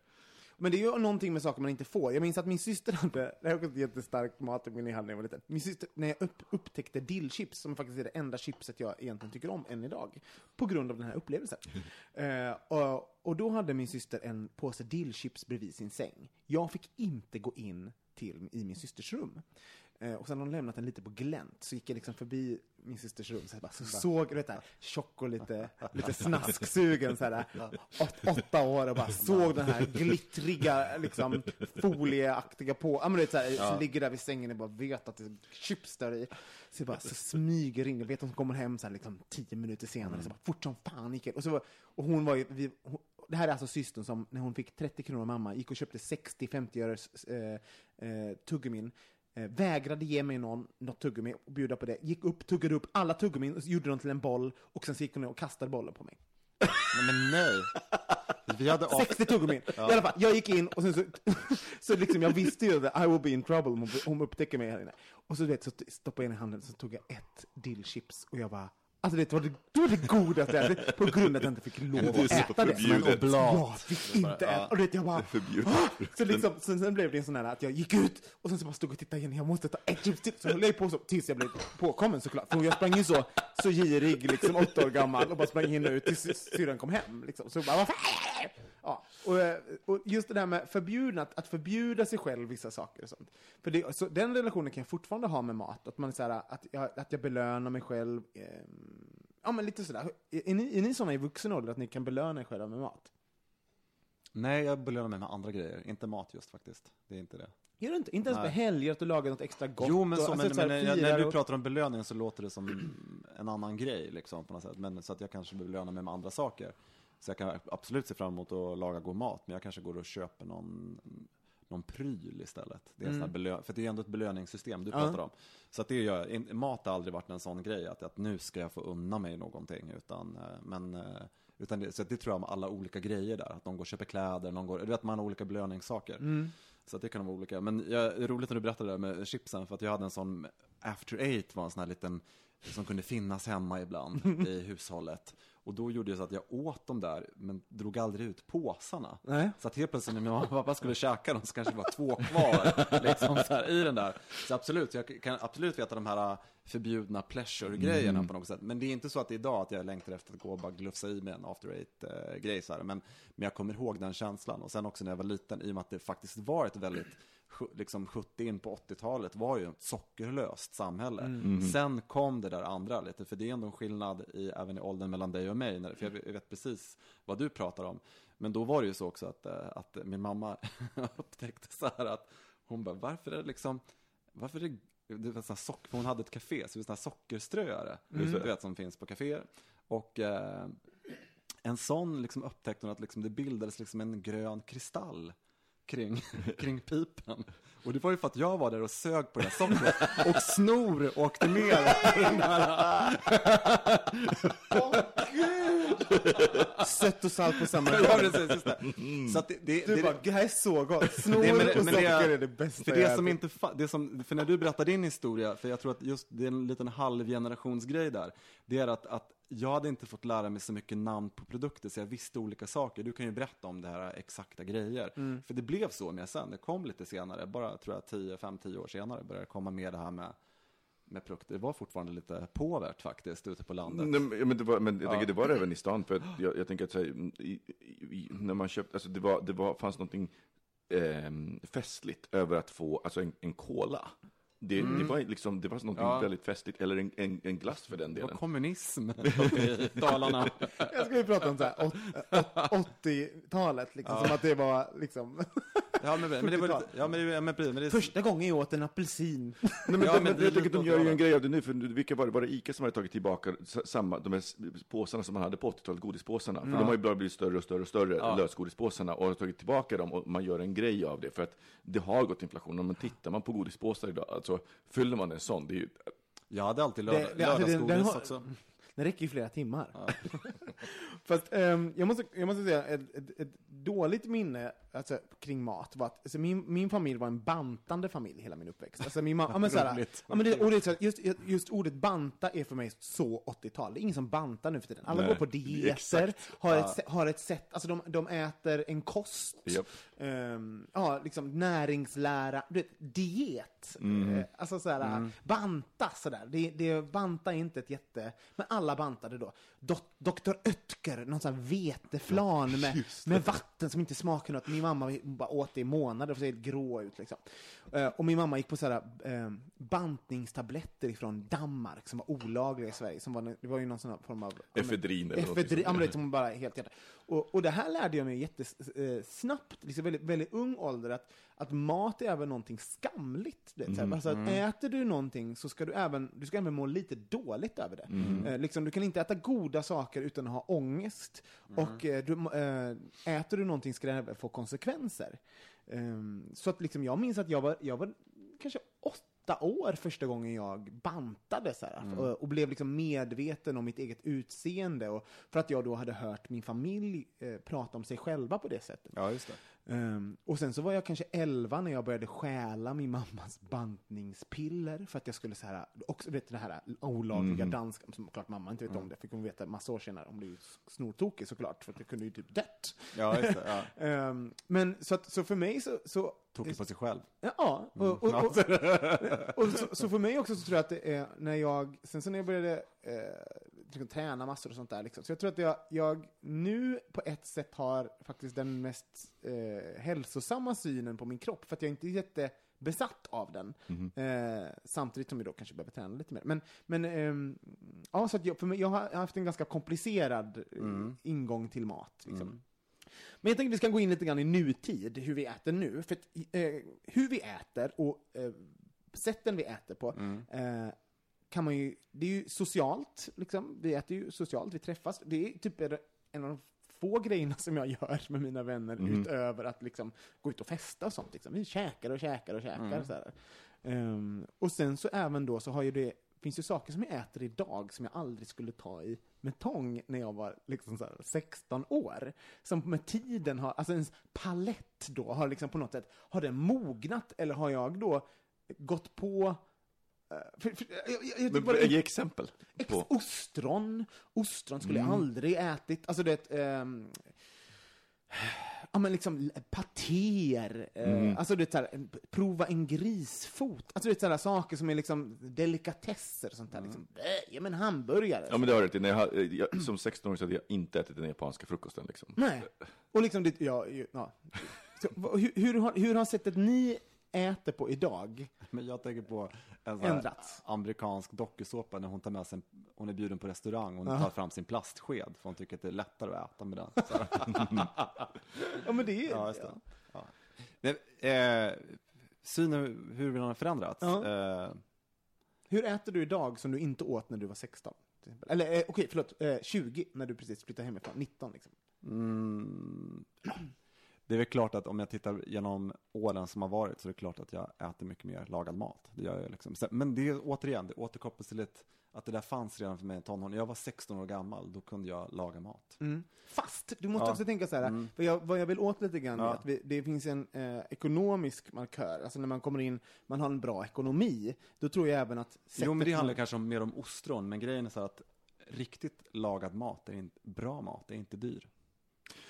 Men det är ju någonting med saker man inte får. Jag minns att min syster hade, [laughs] det här är också jättestarkt jag hade när jag var liten. Min syster, när jag upp, upptäckte dillchips, som faktiskt är det enda chipset jag egentligen tycker om än idag, på grund av den här upplevelsen. [laughs] Eh, och, och då hade min syster en påse dillchips bredvid sin säng. Jag fick inte gå in till, i min systers rum. Eh, och sen har hon lämnat den lite på glänt, så gick jag liksom förbi min systers rum, så, jag bara, så såg du vet där, tjock och lite, lite snasksugen, så här, åt, åtta år och bara såg den här glittriga, liksom, folieaktiga på, ja men vet så här, så ligger där vid sängen och bara vet att det är chips där i. Så jag bara så smyger in, jag vet att hon kommer hem så här, liksom, tio minuter senare, så bara fort som fan gick jag. Och, så och hon var ju, vi, hon, det här är alltså systern som, när hon fick 30 kronor av mamma, gick och köpte 60-50 öres eh, eh, tuggummin, vägrade ge mig någon, något tuggummi och bjuda på det, gick upp, tuggade upp alla tuggummin och gjorde dem till en boll och sen gick hon ner och kastade bollen på mig. Nej, men nej. Vi hade av... 60 tuggummin! I alla fall, jag gick in och sen så, [laughs] så liksom jag visste ju att I will be in trouble om hon, upptäcker mig här inne. Och så, vet, så stoppade jag in i handen så tog jag ett dillchips och jag bara Alltså det var det, det, var det godaste jag ätit, på grund av att jag inte fick lov att äta det. förbjudet. Som en oblat. Jag fick inte äta. Och du vet, jag bara... Så liksom, sen, sen blev det en sån här att jag gick ut och sen så bara stod och tittade igen, jag måste ta ett chips till. Så höll jag på så tills jag blev påkommen såklart. För jag sprang ju så, så girig, liksom åtta år gammal och bara sprang in och ut tills syrran kom hem. Liksom. Så bara, vad fan? Ja, och, eh, och just det där med förbjudna, att, att förbjuda sig själv vissa saker och sånt. För det, så den relationen kan jag fortfarande ha med mat, att man är så här, att jag, att jag belönar mig själv. Eh, ja men lite sådär. Är, ni, är ni sådana i vuxen ålder att ni kan belöna er själva med mat? Nej, jag belönar mig med andra grejer. Inte mat just faktiskt. Det är inte det. Gör du inte? Inte ens på helger att du lagar något extra gott? Jo, men, och, så, alltså, men, så här, men när, när du och- pratar om belöning så låter det som en annan grej liksom, på något sätt. Men, så att jag kanske belönar mig med andra saker. Så jag kan absolut se fram emot att laga god mat, men jag kanske går och köper någon, någon pryl istället. Det är en sån här belö- för det är ändå ett belöningssystem du Mm. Pratar om. Så att det gör, mat har aldrig varit en sån grej, att, att nu ska jag få unna mig någonting. Utan, eh, men, eh, utan det, så det tror jag om alla olika grejer där. Att någon går och köper kläder, någon går, du vet man har olika belöningssaker. Mm. Så det kan vara olika. Men jag, det är roligt när du berättade det där med chipsen, för att jag hade en sån, After Eight var en sån här liten, som kunde finnas hemma ibland [laughs] i hushållet. Och då gjorde jag så att jag åt dem där, men drog aldrig ut påsarna. Nej. Så att helt plötsligt när min mamma och pappa skulle käka dem så kanske det var två kvar [laughs] liksom, så här, i den där. Så absolut, jag kan absolut veta de här förbjudna pleasure-grejerna på något sätt. Men det är inte så att det är idag att jag längtar efter att gå och bara glufsa i mig en after eight-grej. här. Men, men jag kommer ihåg den känslan. Och sen också när jag var liten, i och med att det faktiskt var ett väldigt liksom 70 in på 80-talet var ju ett sockerlöst samhälle. Sen kom det där andra lite, för det är ändå en skillnad i, även i åldern mellan dig och mig, när, för jag vet- jag vet precis vad du pratar om. Men då var det ju så också att, eh, att min mamma [laughs] upptäckte så här att hon bara, varför är det liksom, varför är det det var sån för hon hade ett café, så det var sån här sockerströare, du vet som finns på kaféer. Och eh, en sån liksom upptäckte hon att liksom det bildades liksom en grön kristall kring, [laughs] kring pipen. Och det var ju för att jag var där och sög på det här sockret och snor åkte ner. Den där, Sött och salt på samma ja, gång. precis, just det. Så att det, det, Du det, bara, det här är så gott. Snor men- och men det är- socker är det bästa För jag det som ätit. inte fa- det som, för när du berättar din historia, för jag tror att just det är en liten halvgenerationsgrej där, det är att, att jag hade inte fått lära mig så mycket namn på produkter, så jag visste olika saker. Du kan ju berätta om det här exakta grejer. Mm. För det blev så med sen, det kom lite senare, bara tror jag 10, 5, 10 år senare började det komma med det här med med produkter. Det var fortfarande lite påvärt faktiskt ute på landet. Nej, men- det var, men jag Ja. tänker det var det även i stan, för jag, jag tänker att här, i, i, när man köpte, alltså det var, det var, fanns någonting ehm, festligt över att få, alltså en, en cola. Det, det var liksom, det var något Ja. väldigt festligt, eller en, en, en glass för den Det var delen. kommunism [laughs] i Dalarna. Jag ska ju prata om så här, åt- åt- 80-talet, liksom, som att det var liksom... Ja, men, men det var 70-tal. lite, ja, men det, men, precis, men det är Första gången jag åt en apelsin. Nej, men, [laughs] Ja, det- men det att de gör ju en grej av det nu, för vilka var det? Var det Ica som hade tagit tillbaka samma, de här påsarna som man hade på 80-talet, godispåsarna? För de har ju bara blivit större och större och större, Ja. lösgodispåsarna, och har tagit tillbaka dem och man gör en grej av det, för att det har gått inflation. Om man tittar man på godispåsar idag, alltså fyller man en sån, det är ju Jag hade alltid Det- lördag, det- alltså, den- lördagsgodis den har- också. [laughs] Den räcker ju flera timmar. [laughs] Fast ehm, jag, måste, jag måste säga, ett, ett, ett dåligt minne alltså, kring mat var att alltså, min, min familj var en bantande familj hela min uppväxt. Alltså, min ja, men, såhär, ja, men det, och det just, just ordet banta är för mig så 80-tal. Det är ingen som bantar nu för tiden. Alla Nej, går på dieter, har, ett, sä- har ett sätt, alltså de, de äter en kost, Japp. ehm, ja, liksom näringslära, du vet, diet. Mm. Eh, alltså såhär, banta sådär. Det, det, banta är inte ett jätte, men alla bantade då. Dr. Oetker, någon sån här veteflan med, med vatten som inte smakar något. Min mamma bara åt det i månader och såg helt grå ut liksom. Eh, och min mamma gick på sådär eh, bantningstabletter ifrån Danmark som var olagliga i Sverige. Som var, det var ju någon sån här form av... Efedrin eller Efedrin, ja men det som bara helt jätte. Och, och det här lärde jag mig jättesnabbt, liksom väldigt, väldigt ung ålder, att, att mat är även någonting skamligt. Så här. Alltså att äter du någonting så ska du även, du ska även må lite dåligt över det. Eh, liksom, du kan inte äta goda saker utan att ha ångest. Och eh, du, eh, äter du någonting ska det även få konsekvenser. Ehm, så att liksom, jag minns att jag var, jag var kanske åtta år första gången jag bantade så här, och, och blev liksom medveten om mitt eget utseende. Och för att jag då hade hört min familj eh, prata om sig själva på det sättet. Ja, just det. Ehm, och sen så var jag kanske 11 när jag började stjäla min mammas bantningspiller för att jag skulle så här, också vet det här olagliga danska, som klart mamma inte vet om det, fick hon veta massa år senare, hon blev ju snortokig såklart, för att jag kunde ju typ dött. Ja, just det. Ja. [laughs] Ehm, men så, att, så för mig så, så Tokig på sig själv. Ja, och, och, och, [laughs] och så, så för mig också så tror jag att det är när jag, sen så när jag började eh, liksom, träna massor och sånt där, liksom, så jag tror att jag, jag nu på ett sätt har faktiskt den mest eh, hälsosamma synen på min kropp, för att jag inte är jättebesatt av den. Eh, samtidigt som jag då kanske behöver träna lite mer. Men, men ehm, ja, så att jag, för mig, jag har haft en ganska komplicerad eh, ingång till mat. Liksom. Men jag tänkte vi ska gå in lite grann i nutid, hur vi äter nu. För att, eh, hur vi äter och eh, sätten vi äter på eh, kan man ju, det är ju socialt, liksom. Vi äter ju socialt, vi träffas. Det är typ en av de få grejerna som jag gör med mina vänner utöver att liksom gå ut och festa och sånt. Liksom. Vi käkar och käkar och käkar. Så här. Ehm, och sen så även då så har ju det finns ju saker som jag äter idag som jag aldrig skulle ta i med tång när jag var liksom så här 16 år. Som med tiden har, alltså ens palett då har liksom på något sätt, har den mognat eller har jag då gått på för, för, jag, jag, jag, Men, bara- ge exempel. Ex- På. ostron, ostron skulle Mm. jag aldrig ätit. Alltså det, ehm, ja men liksom patéer, eh, Mm. alltså här, en- prova en grisfot. Alltså det är sådana saker som är liksom delikatesser och sånt där. Liksom. Äh, ja men hamburgare. Mm. Ja men det har du. När jag, ha- jag, som 16-åring så hade jag inte ätit den japanska frukosten liksom. Nej. Och liksom det, ja, ja. Så, hur, hur, har, hur har sättet ni äter på idag Men jag tänker på en sån här ändrats? amerikansk dokusåpa när hon tar med sig, en, hon är bjuden på restaurang och hon Ja. tar fram sin plastsked för hon tycker att det är lättare att äta med den. [laughs] Så här. Ja men det är Ja, just det. Ja. Men, eh, synen hur den har förändrats. Ja. Eh, Hur äter du idag som du inte åt när du var 16? till exempel? Eller eh, okej, förlåt, eh, 20 när du precis flyttade hemifrån, 19 liksom. mm, det är väl klart att om jag tittar genom åren som har varit så är det klart att jag äter mycket mer lagad mat. Det gör jag liksom. Men det är återigen, det återkopplas till ett, att det där fanns redan för mig i tonåren. När jag var 16 år gammal, då kunde jag laga mat. Fast, du måste Ja. också tänka så här, Mm. för jag, vad jag vill åt lite grann är Ja. att vi, det finns en eh, ekonomisk markör, alltså när man kommer in, man har en bra ekonomi, då tror jag även att Jo, men det handlar kanske om, mer om ostron, men grejen är så här att riktigt lagad mat är inte bra mat, är inte dyr.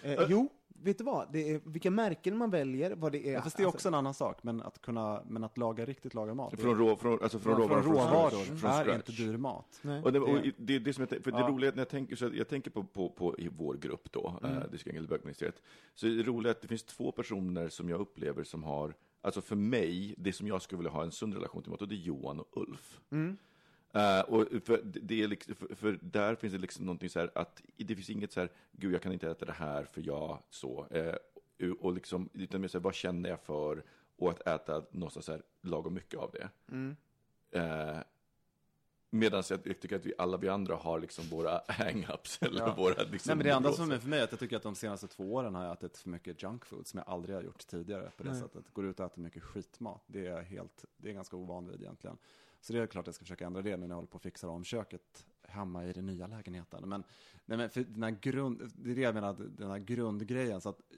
Eh, jo, vet du vad? Det är vilka märken man väljer, vad det är. Ja, fast det är också alltså, en annan sak, men att kunna, men att laga riktigt lagad mat. Från, rå, från, alltså från, från, råvaror, från från råvaror scratch. Från är inte dyr mat. nej. Och det, och Det- det som jag, tänker- för det Ja. roliga när jag tänker, så jag tänker på, på, på i vår grupp då, Mm. eh, det ska enligt bögministeriet, så är det roliga att det finns två personer som jag upplever som har, alltså för mig, det som jag skulle vilja ha en sund relation till mat, och det är Johan och Ulf. Mm. Eh, och för, det är liksom, för, för där finns det liksom någonting så här att det finns inget så här, gud jag kan inte äta det här för jag så. Eh, och liksom, utan mer så här, vad känner jag för? Och att äta någonstans så här, lagom mycket av det. Mm. Eh, Medan jag, jag tycker att vi alla vi andra har liksom våra [laughs] hang-ups eller Ja. våra liksom Nej, men det enda som är för mig är att jag tycker att de senaste två åren har jag ätit för mycket junk food som jag aldrig har gjort tidigare på det Nej. sättet. Går ut och äter mycket skitmat. Det är helt, det är ganska ovan vid egentligen. Så det är klart att jag ska försöka ändra det nu när jag håller på att fixa om köket hemma i den nya lägenheten. Men, nej, men för den här grund, det är det jag menar, den här grundgrejen. Så att eh,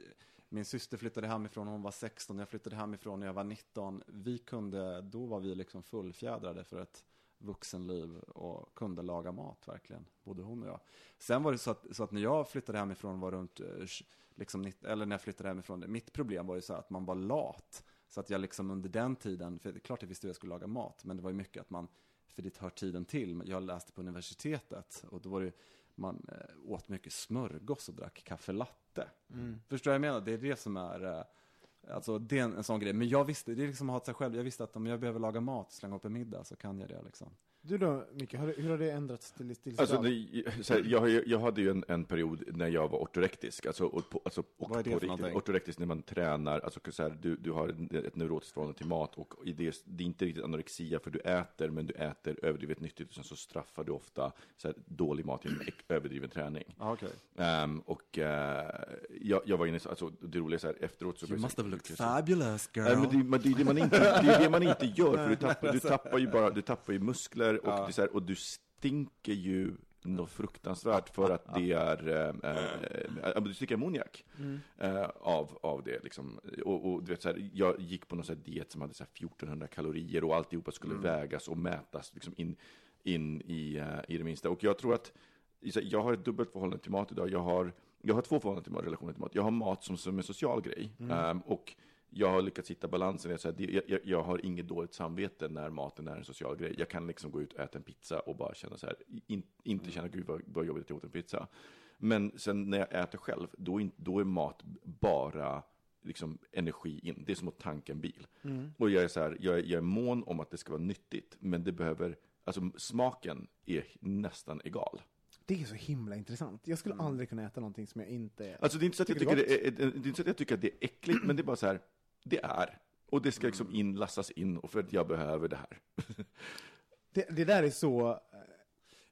min syster flyttade hemifrån när hon var 16, jag flyttade hemifrån när jag var 19. Vi kunde, då var vi liksom fullfjädrade för ett vuxenliv och kunde laga mat verkligen, både hon och jag. Sen var det så att, så att när jag flyttade hemifrån var runt, eh, liksom, eller när jag flyttade hemifrån, mitt problem var ju så att man var lat. Så att jag liksom under den tiden, för det är klart jag visste hur jag skulle laga mat, men det var ju mycket att man, för det hör tiden till. Jag läste på universitetet och då var det, man eh, åt mycket smörgås och drack kaffe latte. Mm. Förstår du vad jag menar? Det är det som är, eh, alltså det är en, en sån grej. Men jag visste, det är liksom att ha sig själv. Jag visste att om jag behöver laga mat slänga upp en middag så kan jag det liksom. Du då, Micke, hur har det ändrats till, till Alltså, det, så här, jag, jag hade ju en, en period när jag var ortorektisk, alltså, och på, alltså, och Vad är det på riktigt, någonting? ortorektisk när man tränar, alltså, så här, du, du har ett neurotiskt förhållande till mat och det, det är inte riktigt anorexia för du äter, men du äter överdrivet nyttigt och sen så straffar du ofta så här, dålig mat genom överdriven träning. Ah, okej. Ehm, och eh, jag, jag var inne, så- alltså, det roliga är så här, efteråt så... You must have looked fabulous girl. Nej, men det, men det, är det, man inte, det är det man inte gör, för du [laughs] tappar, du tappar ju bara du tappar ju muskler och, det är så här, och du stinker ju något fruktansvärt för att det är, äh, äh, du sticker ammoniak eh, av, av det liksom. Och, och du vet så här, jag gick på någon så diet som hade så här 1400 kalorier och alltihopa skulle vägas och mätas liksom in, in i, i det minsta. Och jag tror att, jag har ett dubbelt förhållande till mat idag. Jag har, jag har två förhållanden till mat, relationer till mat. Jag har mat som, som en social grej. Ehm, och jag har lyckats hitta balansen. Jag, så här, jag, jag, har inget dåligt samvete när maten är en social grej. Jag kan liksom gå ut och äta en pizza och bara känna så här, in, inte känna gud vad, vad jobbigt att jag åt en pizza. Men sen när jag äter själv, då, då är mat bara liksom energi in. Det är som att tanka en bil. Och jag är så här, jag, jag är mån om att det ska vara nyttigt, men det behöver, alltså smaken är nästan egal. Det är så himla intressant. Jag skulle aldrig kunna äta någonting som jag inte... Alltså det är inte så att jag Tycker tycker det det är, det är inte så att jag tycker att det är äckligt, men det är bara så här, det är. Och det ska liksom inlastas in, och för att jag behöver det här. [laughs] Det, det där är så... eh,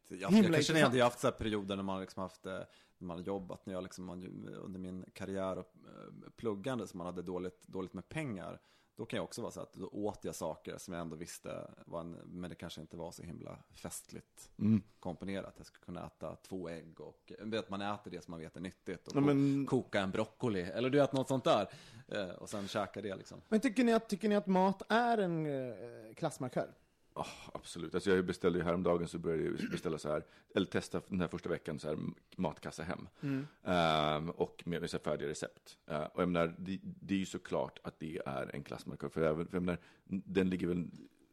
Jag, jag kan känna igen det, jag har haft så här perioder när man liksom haft, eh, när man har jobbat, när jag liksom, under min karriär och eh, pluggande, så man hade dåligt, dåligt med pengar. Då kan jag också vara så att då åt jag saker som jag ändå visste var en, men det kanske inte var så himla festligt Mm. komponerat. Jag skulle kunna äta två ägg och vet man äter det som man vet är nyttigt och Ja, men- koka en broccoli eller du vet något sånt där eh, och sen käka det liksom. Men tycker ni, att, tycker ni att mat är en eh, klassmarkör? Ja, absolut. Alltså jag beställde ju häromdagen så började jag beställa så här, eller testa den här första veckan så här matkassa hem. Ehm, och med, med så här färdiga recept. Eh, och jag menar, det, det är ju såklart att det är en klassmarkör. För, även, för jag menar, den ligger väl,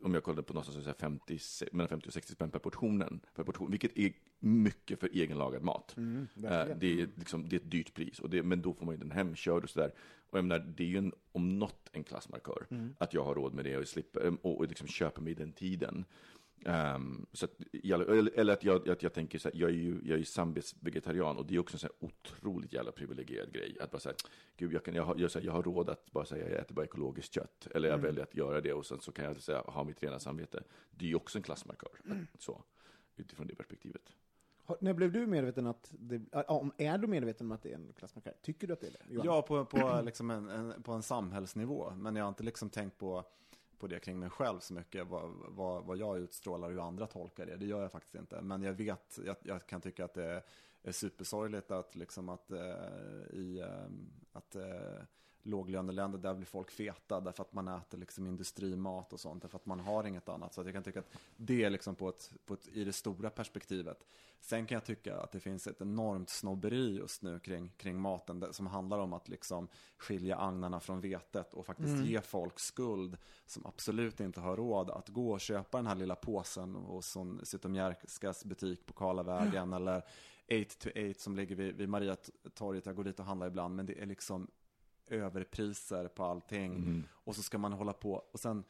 om jag kollar på någonstans så här 50, se- mellan 50 och 60 spänn per portionen, per portion, vilket är mycket för egenlagad mat. Mm, Eh, det, är liksom, det är ett dyrt pris, och det, men då får man ju den hemkörd och sådär. Och jag menar, det är ju en, om något en klassmarkör, Mm. att jag har råd med det och, slipper, och, och liksom köper mig den tiden. Ehm, så att, jag- eller, eller att jag, att jag tänker så här, jag är ju, jag är ju samvetsvegetarian och det är också en så här otroligt jävla privilegierad grej. Att bara säga, gud jag, kan, jag, har, jag, så här, jag har råd att bara säga, jag äter bara ekologiskt kött. Eller jag väljer att göra det och sen så kan jag säga, ha mitt rena samvete. Det är ju också en klassmarkör. Så, utifrån det perspektivet. Har, när blev du medveten att det, om, är du medveten om att det är en klassmarkör? Tycker du att det är det? Johan? Ja, på, på, liksom en, en, på en samhällsnivå. Men jag har inte liksom tänkt på, på det kring mig själv så mycket. Vad, vad, vad jag utstrålar och hur andra tolkar det. Det gör jag faktiskt inte. Men jag vet, jag, jag kan tycka att det är supersorgligt att liksom att eh, i eh, att eh, låglöneländer där blir folk feta därför att man äter liksom industrimat och sånt. Därför att man har inget annat. Så att jag kan tycka att det är liksom på ett, på ett, i det stora perspektivet. Sen kan jag tycka att det finns ett enormt snobberi just nu kring, kring maten som handlar om att liksom skilja agnarna från vetet och faktiskt ge folk skuld som absolut inte har råd att gå och köpa den här lilla påsen hos Zytomierskas butik på Karlavägen eller 8 to 8 som ligger vid, vid Mariatorget. Jag går dit och handlar ibland men det är liksom överpriser på allting. Och så ska man hålla på och sen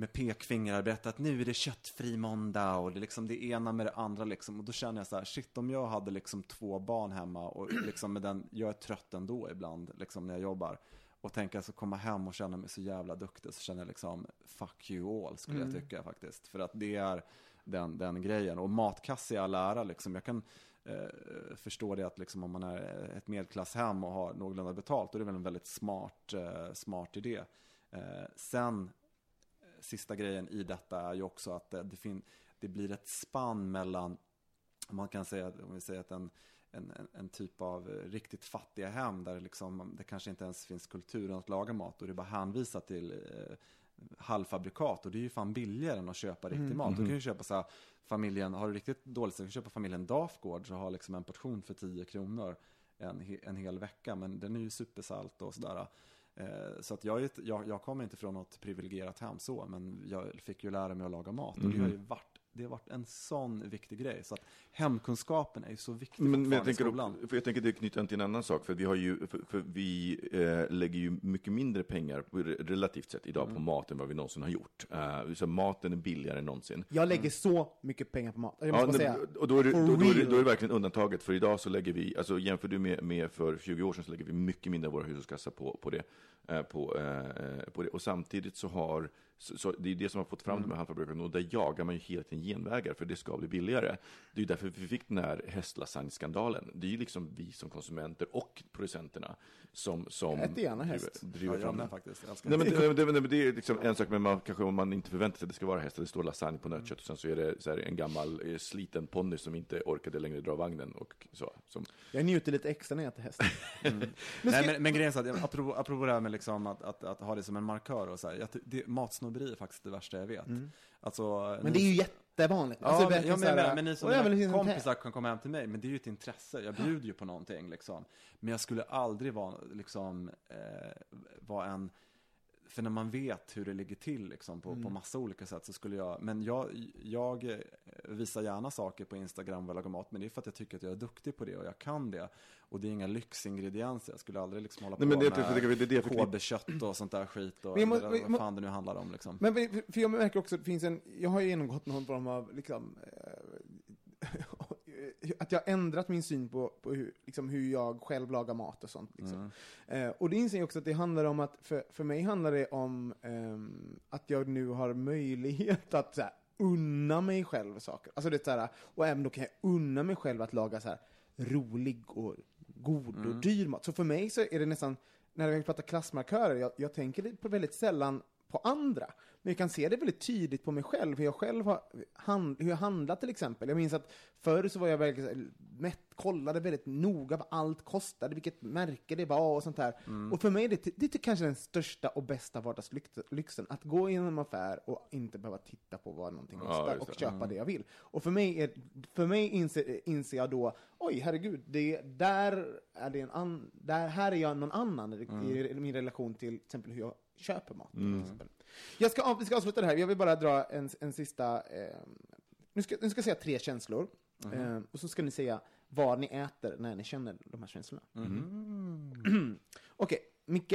med pekfingrar berätta att nu är det köttfri måndag och det är liksom det ena med det andra liksom. Och då känner jag så här, shit om jag hade liksom två barn hemma och [clears throat] liksom med den, jag är trött ändå ibland liksom när jag jobbar. Och tänka så komma hem och känna mig så jävla duktig så känner jag liksom fuck you all skulle jag tycka faktiskt. För att det är den, den grejen. Och matkasse i all ära liksom. Jag kan eh, förstår det att liksom om man är ett medelklasshem och har någorlunda betalt, då är det väl en väldigt smart, eh, smart idé. Eh, sen eh, sista grejen i detta är ju också att det, det, fin- det blir ett spann mellan, man kan säga, om vi säger att en, en, en, en typ av riktigt fattiga hem där det, liksom, det kanske inte ens finns kulturen att laga mat och det är bara hänvisat till eh, halvfabrikat och det är ju fan billigare än att köpa riktig mat. Du kan ju köpa så här, familjen, har du riktigt dåligt så kan du köpa familjen Dafgård så har liksom en portion för 10 kronor en, en hel vecka, men den är ju supersalt och sådär. Eh, Så att jag, jag, jag kommer inte från något privilegierat hem så, men jag fick ju lära mig att laga mat. Och det har ju varit, det har varit en sån viktig grej. Så att hemkunskapen är ju så viktig Men, men jag, fortfarande i tänker, skolan. för jag tänker det knyter an till en annan sak, för vi, har ju, för, för vi eh, lägger ju mycket mindre pengar relativt sett idag Mm. på mat än vad vi någonsin har gjort. Eh, så maten är billigare än någonsin. Jag lägger så mycket pengar på mat. Jag måste Ja, bara säga. och då är, det, då, då, är det, då är det verkligen undantaget, för idag så lägger vi, alltså jämför du med, med för 20 år sedan så lägger vi mycket mindre av våra hushållskassa på, på, det, eh, på, eh, på det. Och samtidigt så har, så, så det är det som har fått fram de här halvfabrikaten, och där jagar man ju hela tiden genvägar, för det ska bli billigare. Det är ju därför vi fick den här hästlasagne-skandalen. Det är ju liksom vi som konsumenter och producenterna som, som äter gärna häst. driver, Ja, driver jag fram faktiskt. Nej, det. men, det, det, det, det är liksom en sak, men man, kanske om man inte förväntar sig att det ska vara häst, det står lasagne på nötkött och sen så är det så här, en gammal eh, sliten ponny som inte orkade längre dra vagnen och så. Som, Jag njuter lite extra när jag äter häst. [laughs] Nej, men, men grejen är så att, apropå, apropå det här med liksom att, att, att ha det som en markör och så här, jag, det, matsnobberi är faktiskt det värsta jag vet. Alltså, Mm. Men ni- det är ju jättevanligt. Ja, Alltså, men, ja, men, här- men, men ni som mina liksom kompisar kan komma hem till mig, men det är ju ett intresse. Jag bjuder ju på någonting liksom. Men jag skulle aldrig vara, liksom, eh, vara en, för när man vet hur det ligger till liksom, på, Mm. på massa olika sätt så skulle jag, men jag, jag visar gärna saker på Instagram vad jag lagar mat, men det är för att jag tycker att jag är duktig på det och jag kan det. Och det är inga lyxingredienser, jag skulle aldrig liksom hålla Nej, på men det- med det- det- det- KB-kött och sånt där skit och Men jag eller jag vad fan det nu handlar om liksom. Men för- jag märker också att det finns en, jag har ju genomgått någon form av, liksom, eh, att jag har ändrat min syn på, på hur, liksom, hur jag själv lagar mat och sånt. Liksom. Eh, och det inser jag också att det handlar om att, för, för mig handlar det om ehm, att jag nu har möjlighet att så här, unna mig själv saker. Alltså det är så här, och även då kan jag unna mig själv att laga så här rolig och god och dyr mat. Så för mig så är det nästan när vi pratar klassmarkörer, jag, jag tänker på väldigt sällan på andra. Men jag kan se det väldigt tydligt på mig själv, hur jag själv har hand, hur jag handlat till exempel. Jag minns att förr så var jag väldigt, mätt, kollade väldigt noga vad allt kostade, vilket märke det var och sånt där. Mm. Och för mig är det, det är kanske den största och bästa vardagslyxen, att gå in i en affär och inte behöva titta på vad någonting Ja, kostar just och köpa det jag vill. Och för mig, är, för mig inser, inser jag då, oj herregud, det, där är det en an, där, här är jag någon annan i, i min relation till till exempel hur jag köper mat. till exempel. Jag ska, vi ska avsluta det här, jag vill bara dra en, en sista, eh, nu, ska, nu ska jag säga tre känslor, eh, och så ska ni säga vad ni äter när ni känner de här känslorna. [clears throat] Okej, Micke,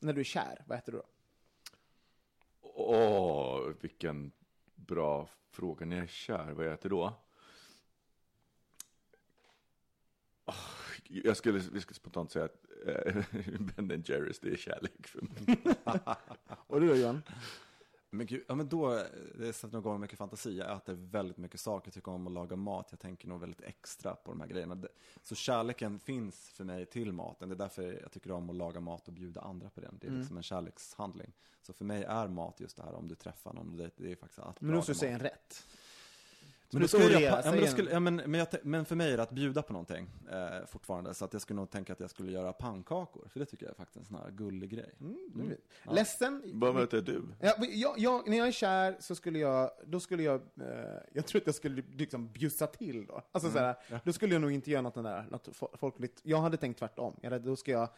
när du är kär, vad äter du då? Åh, vilken bra fråga. När jag är kär, vad jag äter då? Åh, jag, skulle, jag skulle spontant säga att [laughs] Ben Jerrys, det är kärlek för mig. [laughs] Och du då Johan? Men gud, ja men då, det sätter nog igång mycket fantasi. Jag äter väldigt mycket saker, tycker om att laga mat. Jag tänker nog väldigt extra på de här grejerna. Så kärleken finns för mig till maten. Det är därför jag tycker om att laga mat och bjuda andra på den. Det är Mm. liksom en kärlekshandling. Så för mig är mat just det här, om du träffar någon, det, det är faktiskt att Men du måste säga en rätt. Men, då Skulle jag, ja, men, då skulle, ja, men, men, jag, men för mig är det att bjuda på någonting eh, fortfarande. Så att jag skulle nog tänka att jag skulle göra pannkakor. För det tycker jag är faktiskt en sån här gullig grej. Mm. Ledsen? Vad möter du? Ja, jag, jag, när jag är kär så skulle jag, då skulle jag, eh, jag tror att jag skulle liksom bjussa till då. Alltså såhär, då skulle jag nog inte göra något, den där, något fo- folkligt. Jag hade tänkt tvärtom. Jag hade, då ska jag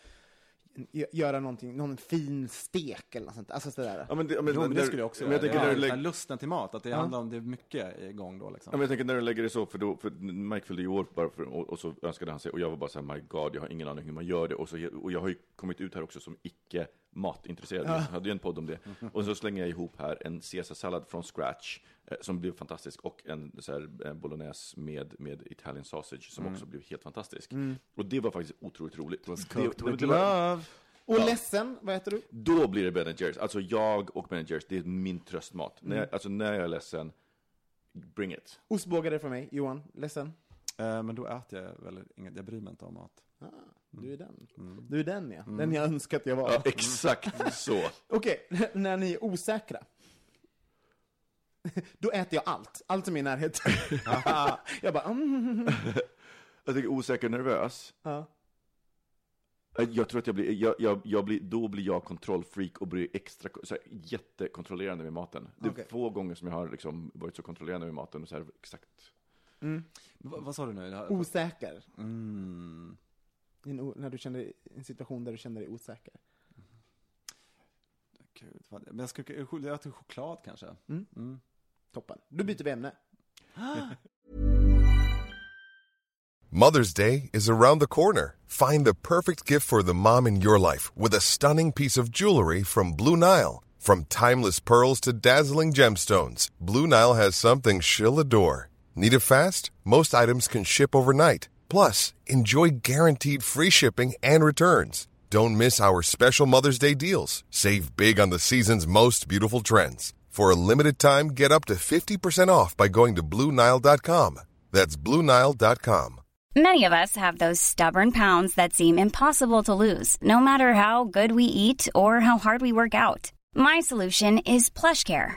göra någonting, någon fin stek eller något sånt. Alltså sådär. Ja, men det, ja, men, Jo, men det skulle jag också men jag göra. tänker Ja, när du lägger, lusten till mat, att det handlar om, det är mycket igång då liksom. Ja, men jag tänker när du lägger det så, för, då, för Mike fyllde ju år bara för, och, och så önskade han sig, och jag var bara så här, my god, jag har ingen aning hur man gör det, och, så, och jag har ju kommit ut här också som icke matintresserad, jag hade ju en podd om det, och så slänger jag ihop här en caesarsallad från scratch, eh, som blev fantastisk, och en så här, eh, bolognese med, med Italian sausage, som också blev helt fantastisk. Och det var faktiskt otroligt roligt. Cooked det, with det var, love. Och ledsen, vad äter du? då blir det Ben Jerrys. Alltså jag och Ben Jerrys, det är min tröstmat. När Mm. jag, alltså när jag är ledsen, bring it. Ostbågare för mig, Johan. Ledsen? Eh, men då äter jag väl inget, jag bryr mig inte om mat. Ah, du är den. Du är den ja. Den jag önskat jag var. Ja, exakt så. [laughs] Okej, när ni är osäkra. [laughs] Då äter jag allt. Allt som är i närheten. [laughs] jag bara, mm. Jag tycker osäker och nervös. ja. Eh, Jag tror att jag blir, jag, jag, jag blir, då blir jag kontrollfreak och blir extra, så här, jättekontrollerande med maten. Det är Okej. få gånger som jag har liksom varit så kontrollerande med maten och så här, exakt. Va, vad sa du nu? Det här- Osäker. Mm. I En, o- när du känner en situation där du känner dig osäker. Gud, vad, men jag skulle jag äter choklad kanske. Mm. Mm. Toppen. Då byter vi ämne. [gasps] Mother's Day is around the corner. Find the perfect gift for the mom in your life with a stunning piece of jewelry from Blue Nile. From timeless pearls to dazzling gemstones, Blue Nile has something she'll adore. Need it fast? Most items can ship overnight. Plus, enjoy guaranteed free shipping and returns. Don't miss our special Mother's Day deals. Save big on the season's most beautiful trends. For a limited time, get up to 50% off by going to BlueNile.com. That's BlueNile.com. Many of us have those stubborn pounds that seem impossible to lose, no matter how good we eat or how hard we work out. My solution is PlushCare.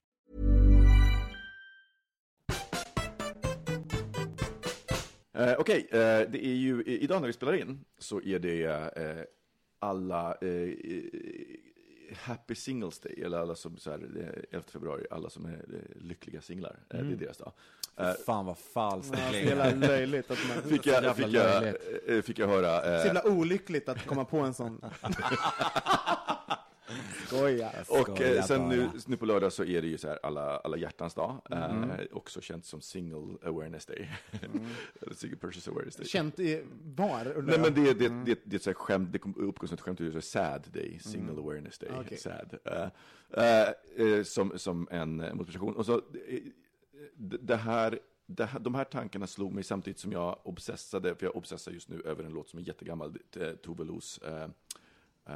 Eh, Okej, eh, det är ju, idag när vi spelar in så är det eh, alla, eh, eh, Happy Singles Day, eller alla som, så här, eh, 11 februari, alla som är eh, lyckliga singlar. Eh, Mm. Det är deras dag. Eh, Fan vad falskt det Ja, så klingar. jävla löjligt att man... Fick Så jag, fick jag, löjligt. eh, fick jag höra. Så eh, jävla olyckligt att komma på en sån. [laughs] [laughs] Skoja. Och eh, sen nu, nu på lördag så är det ju så här alla, alla hjärtans dag, Mm. eh, också känt som Single Awareness Day. [laughs] Eller Single Purchase Awareness Day. Känt i var? Nej men jag? det, det, det, det är ett så här skämt, det uppgår som ett skämt, det är så Sad Day, Single Mm. Awareness Day, Okej. Sad. Eh, eh, eh, som, som en eh, motprestation. Och så, eh, det, det här, det här, de här tankarna slog mig samtidigt som jag obsessade, för jag obsessar just nu över en låt som är jättegammal, eh, Tove Los eh, eh,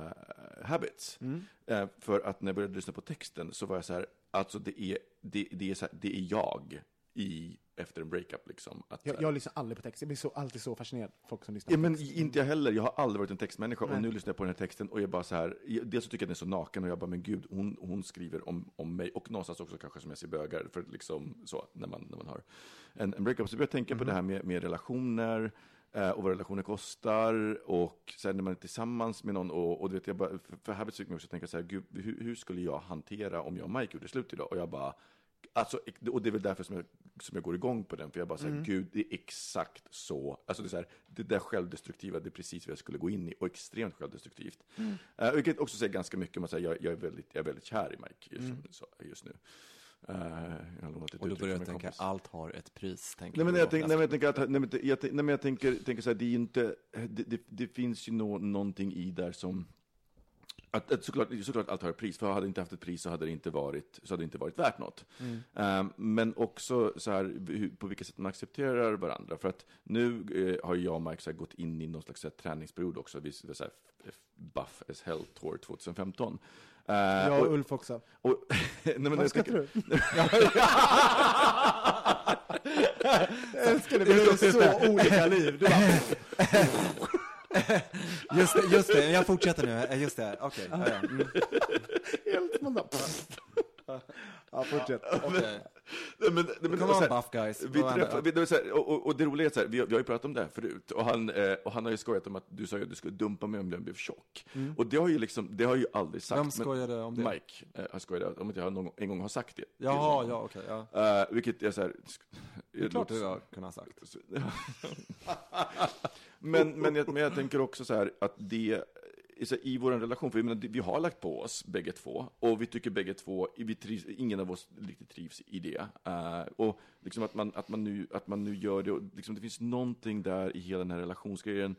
Habits. Mm. Eh, för att när jag började lyssna på texten så var jag så här, alltså det är, det, det är, så här, det är jag i, efter en breakup liksom. Att, Jag, jag lyssnar aldrig på text. Jag blir så, alltid så fascinerad folk som lyssnar Ja, på men text. inte jag heller. Jag har aldrig varit en textmänniska Nej. och nu lyssnar jag på den här texten och jag bara så här, jag- dels så tycker jag den är så naken och jag bara, men gud, hon, hon skriver om, om mig och någonstans också kanske som jag ser bögar, för liksom så, när man, när man har en, en breakup. Så jag tänka på Mhm. det här med, med relationer eh, och vad relationer kostar och sen när man är tillsammans med någon och, och du vet, jag bara, för, för här fick mig också tänka så här, gud, hur, hur skulle jag hantera om jag och Mike gjorde slut idag? Och jag bara, Alltså, och det är väl därför som jag, som jag går igång på den, för jag bara säger, Mm. gud, det är exakt så. Alltså det är så här, det där självdestruktiva, det är precis vad jag skulle gå in i, och extremt självdestruktivt. Mm. Uh, vilket också säger ganska mycket om att jag, jag, är väldigt, jag är väldigt kär i Mike just, Mm. så, just nu. Ett Och då börjar jag tänka, kompis. allt har ett pris. Tänker Nej men jag tänker, nej, men jag tänker att, nej, men jag, tänker- nej, men jag tänker, tänker så här, det är inte, det, det, det finns ju nå, någonting i där som, att, att såklart, såklart allt har ett pris, för hade det inte haft ett pris så hade det inte varit, så hade det inte varit värt något. Mm. Ehm, men också så här, hur, på vilket sätt man accepterar varandra. För att nu eh, har jag och Mike så här, gått in i någon slags här, träningsperiod också. Vi så här, Buff as Hell Tour 2015. Uh, Jag och Ulf också. och, [laughs] nej, men Vad skrattar du? [laughs] Jag älskar det, vi har så olika liv. Du bara, [laughs] Just det, just det, jag fortsätter nu. Eh, Just det, okej. ja, ja. Mm. helt. Ja, fortsätt. [laughs] Men, men, Come on här, buff guys. Vi träffade, vi, det här, och, och, och det roliga är så här, vi, har- vi har ju pratat om det här förut, och han, eh, och han har ju skojat om att du sa att du skulle dumpa mig om jag blev tjock. Och det har ju liksom, det har ju aldrig sagt. Vem skojade om det? Mike eh, har skojat om att jag någon, en gång har sagt det. Jaha, ja, okej. ja. Eh, vilket är så här... Det är klart du har kunnat ha sagt. [laughs] men, men, jag, men jag tänker också så här att det, i vår relation, för jag menar, vi har lagt på oss bägge två, och vi tycker bägge två, vi trivs, ingen av oss riktigt trivs i det. Uh, och liksom att man, att, man nu, att man nu gör det, och liksom det finns någonting där i hela den här relationsgrejen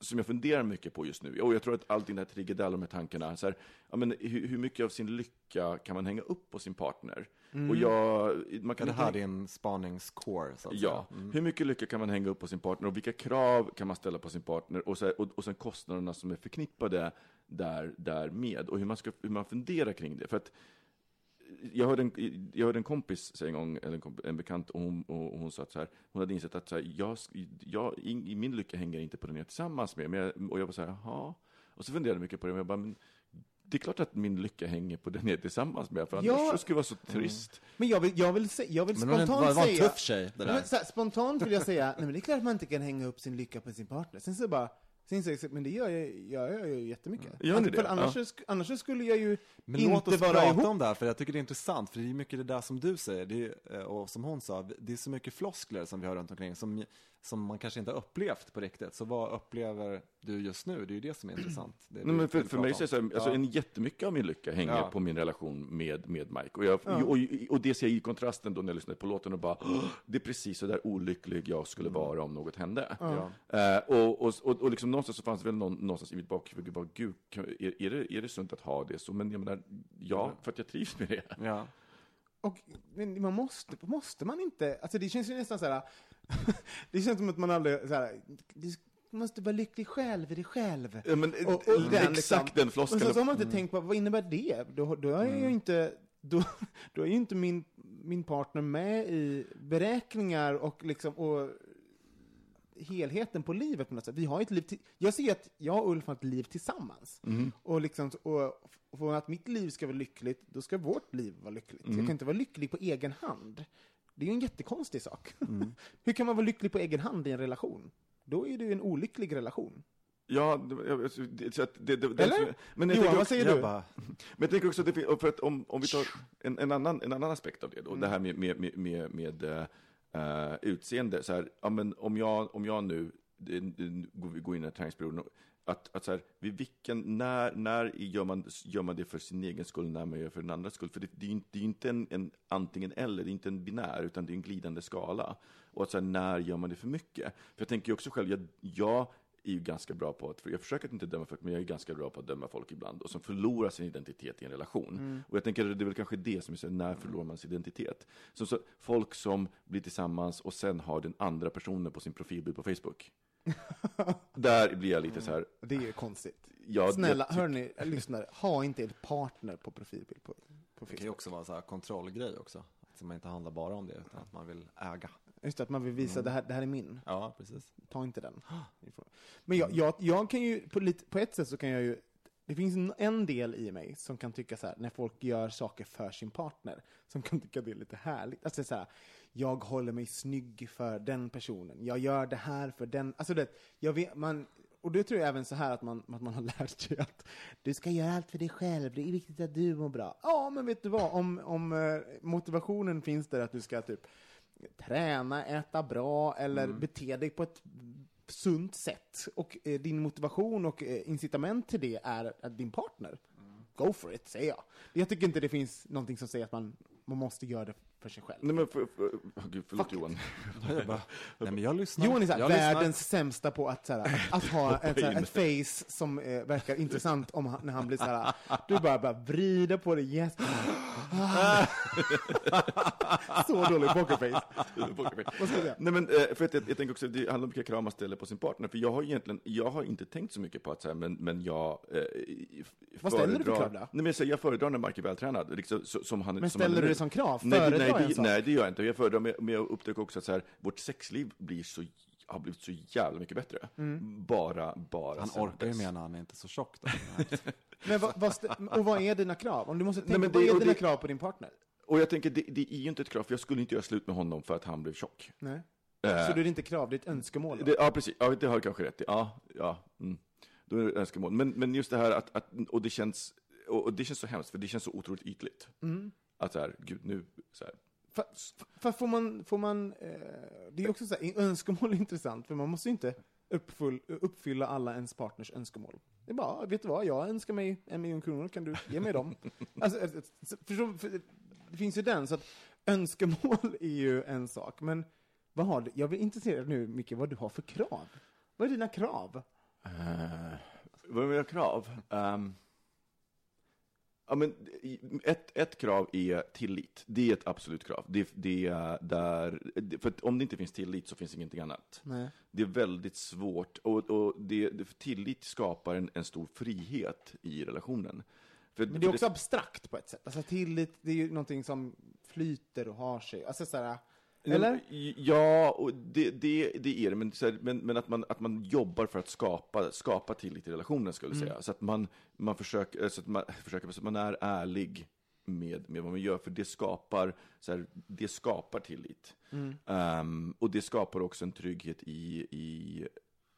som jag funderar mycket på just nu. Och jag tror att allting det här triggar där, de här tankarna. Så här, ja, men hur, hur mycket av sin lycka kan man hänga upp på sin partner? Och jag, man Är kan det inte- här din spaningscore, så att Ja, säga? Mm. hur mycket lycka kan man hänga upp på sin partner och vilka krav kan man ställa på sin partner och, så här, och, och sen kostnaderna som är förknippade där, därmed och hur man, ska, hur man funderar kring det. För att jag hörde en, jag hörde en kompis säga en gång, eller en, komp- en bekant, och hon, och hon sa att så här, hon hade insett att så här, jag, jag, in, i min lycka hänger inte på den jag är tillsammans med. Men jag, och jag var så här, jaha. Och så funderade jag mycket på det, och jag bara, men det är klart att min lycka hänger på den jag är tillsammans med, för annars Ja. så skulle det vara så trist. Men jag vill, jag vill, se, jag vill Men spontant var, var en säga... tuff tjej, det där. men så här, spontant vill jag säga, nej men det är klart att man inte kan hänga upp sin lycka på sin partner. Sen så bara, men det gör jag, jag, jag ju jättemycket. Gör ni Alltså, för det? annars, Ja. annars skulle jag ju Men inte låt oss prata ihop. om det här, för jag tycker det är intressant, för det är mycket det där som du säger, är, eh, och som hon sa, det är så mycket floskler som vi har runt omkring, som, som man kanske inte har upplevt på riktigt. Så vad upplever du just nu? Det är ju det som är [clears throat] intressant. Det Nej, vi men för, för mig är det så här, alltså, Ja. en jättemycket av min lycka hänger Ja. på min relation med, med Mike. Och, jag, Ja. och, och det ser jag i kontrasten då när jag lyssnade på låten och bara, "Åh, det är precis så där olycklig jag skulle vara om något hände. Ja. Eh, och, och, och, och liksom någonstans så fanns det väl någon, någonstans i mitt bakhuvud, bara, gud, kan, är, är, det, är det sunt att ha det så? Men jag menar, ja, för att jag trivs med det. Ja. Och, man måste, måste man inte, alltså det känns ju nästan så här. [laughs] det känns som att man aldrig, så här, du måste vara lycklig själv i dig själv. Ja, men, Och- och den exakt liksom- den Och floskeln. så, har man inte tänkt på, vad innebär det? Då, då är ju inte, då, då är ju inte min, min partner med i beräkningar och liksom, och helheten på livet på något sätt. Vi har ett liv till, jag ser att jag och Ulf har ett liv tillsammans. Mm. Och liksom, och för att mitt liv ska vara lyckligt, då ska vårt liv vara lyckligt. Mm. Jag kan inte vara lycklig på egen hand. Det är ju en jättekonstig sak. Mm. [laughs] Hur kan man vara lycklig på egen hand i en relation? Då är det ju en olycklig relation. Ja, det, det, det, det, Eller? Men jag Johan, tänker vad också- säger Jag du? bara, Men jag tänker också, för att om, om vi tar en, en, annan, en annan aspekt av det då, det här med, med, med, med, eh, utseende, så här, ja, men om, jag, om jag nu går in i träningsperioden, att, att så här, vid vilken, när, när gör, man, gör man det för sin egen skull, när man gör för den andras skull? För det, det är ju inte, det är inte en, en antingen eller, det är inte en binär, utan det är en glidande skala. Och att så här, när gör man det för mycket? För jag tänker ju också själv, jag, jag är ju ganska bra på att, för jag försöker att inte döma folk, men jag är ganska bra på att döma folk ibland, och som förlorar sin identitet i en relation. Och jag tänker att det är väl kanske det som är så, när förlorar man sin identitet? Så, så folk som blir tillsammans och sen har den andra personen på sin profilbild på Facebook. [laughs] Där blir jag lite så här, Det är ju konstigt. ja, Snälla, jag, hörni, lyssnare, ha inte er partner på profilbild på, på Det kan ju Facebook. också vara en sån här kontrollgrej också. Att man inte handlar bara om det, utan att man vill äga. Just det, att man vill visa det, här, det här är min. Ja, precis. Ta inte den. Men jag, jag, jag kan ju, på, lite, på ett sätt så kan jag ju, det finns en- en del i mig som kan tycka så här, när folk gör saker för sin partner, som kan tycka det är lite härligt. Alltså så här, jag håller mig snygg för den personen, jag gör det här för den, alltså det, jag vet, man, och det tror jag även så här att man, att man har [laughs] lärt sig att du ska göra allt för dig själv, det är viktigt att du mår bra. Ja, men vet du vad, om, om eh, motivationen finns där att du ska typ träna, äta bra eller bete dig på ett sunt sätt och eh, din motivation och eh, incitament till det är, är din partner. Go for it, säger jag. Jag tycker inte det finns någonting som säger att man, man måste göra det för sig själv. Nej men, för, för, oh, gud, förlåt Fuck. Johan. [laughs] Jag bara, nej men jag lyssnar. Johan är såhär, jag lyssnar. världens sämsta på att, såhär, att ha [laughs] ett, såhär, ett face som eh, verkar intressant om han, när han blir såhär, du bara, bara vrida på det, yes. [laughs] Så dålig pokerface. Vad ska jag säga? Nej men, eh, för att jag, jag tänker också, det handlar om vilka krav man ställer på sin partner. För jag har egentligen, jag har inte tänkt så mycket på att så men, men jag eh, Vad ställer du för föredrar- krav då? Nej men så, jag föredrar när Mark är vältränad. Liksom, så, som han, Men som han ställer är du det som krav? Nej, Föredrar nej, det, sak? nej, det gör jag inte. Jag föredrar, men jag upptäcker också att så här, vårt sexliv blir så, har blivit så jävla mycket bättre. Mm. Bara, bara Han orkar ju med när han är inte så tjock då. [laughs] Men vad, vad, och vad är dina krav? Om du måste tänka, Nej, men vad det- är dina det- krav på din partner? Och jag tänker, det, det är ju inte ett krav, för jag skulle inte göra slut med honom för att han blev tjock. Nej. Eh, Så det är inte krav, det är ett önskemål? Det, ja, precis. Ja, det har du kanske rätt i. Ja, ja. Mm. Då är det önskemål. Men, men just det här att, att och det känns, och, och det känns så hemskt, för det känns så otroligt ytligt. Mm. Att så här, gud, nu, så här. För, för får man, får man eh, det är också så här, önskemål är intressant, för man måste ju inte uppfull, uppfylla alla ens partners önskemål. Det är bara, vet du vad, jag önskar mig en miljon kronor, kan du ge mig dem? [laughs] alltså, eh, så- förstå, för, det finns ju den, så att önskemål [laughs] är ju en sak, men vad har du, jag blir intresserad nu, Micke, vad du har för krav. Vad är dina krav? Uh, vad är mina krav? Ehm, ja, men, ett, ett krav är tillit. Det är ett absolut krav. Det, det är där, det- för om det inte finns tillit så finns ingenting annat. Nej. Det är väldigt svårt och, och det, det, tillit skapar en, en stor frihet i relationen. För, Men det är också abstrakt på ett sätt. Alltså tillit, det är ju någonting som flyter och har sig. Alltså såhär, eller? Ja, och det, det, det är det, men, här, men, men att, man, att man jobbar för att skapa, skapa tillit i relationen, skulle jag säga. Så att man, man, försöker, så att man, [laughs] försöker, så att man är ärlig med, med vad man gör, för det skapar, så här, det skapar tillit. Ehm, och det skapar också en trygghet i, i,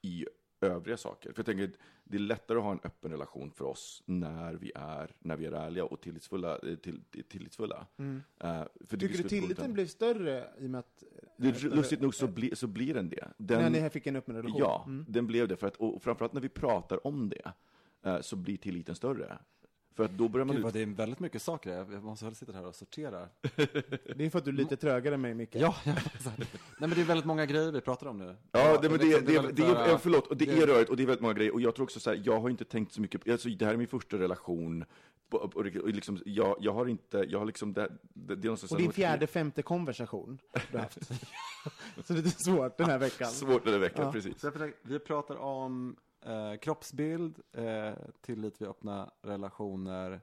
i övriga saker. För jag tänker, det är lättare att ha en öppen relation för oss när vi är, när vi är ärliga och tillitsfulla. eh, Till, tillitsfulla. Eh, för det Tycker du blir tilliten blev större i och med att... Det, lustigt nog så, bli, så blir den det. Den, när ni här fick en öppen relation? Ja, Mm. den blev det. För att, och framförallt när vi pratar om det eh, så blir tilliten större. För att då börjar man... Gud ut- det är väldigt mycket saker, jag måste väl sitta här och sortera. Det är för att du är lite trögare än mig, Micke. Ja, ja nej men det är väldigt många grejer vi pratar om nu. Ja, det, men det, det, det, det, är, förlåt, och det, det- är rörigt och det är väldigt många grejer. Och jag tror också så här, jag har inte tänkt så mycket, alltså det här är min första relation. på- Och, och liksom, jag, jag har inte, jag har liksom, det, det, det är Och din fjärde, femte konversation du har haft. [laughs] Så det är svårt den här veckan. Svårt den här veckan, Ja. precis. Så jag försöker- vi pratar om eh, kroppsbild, eh, tillit vid öppna relationer,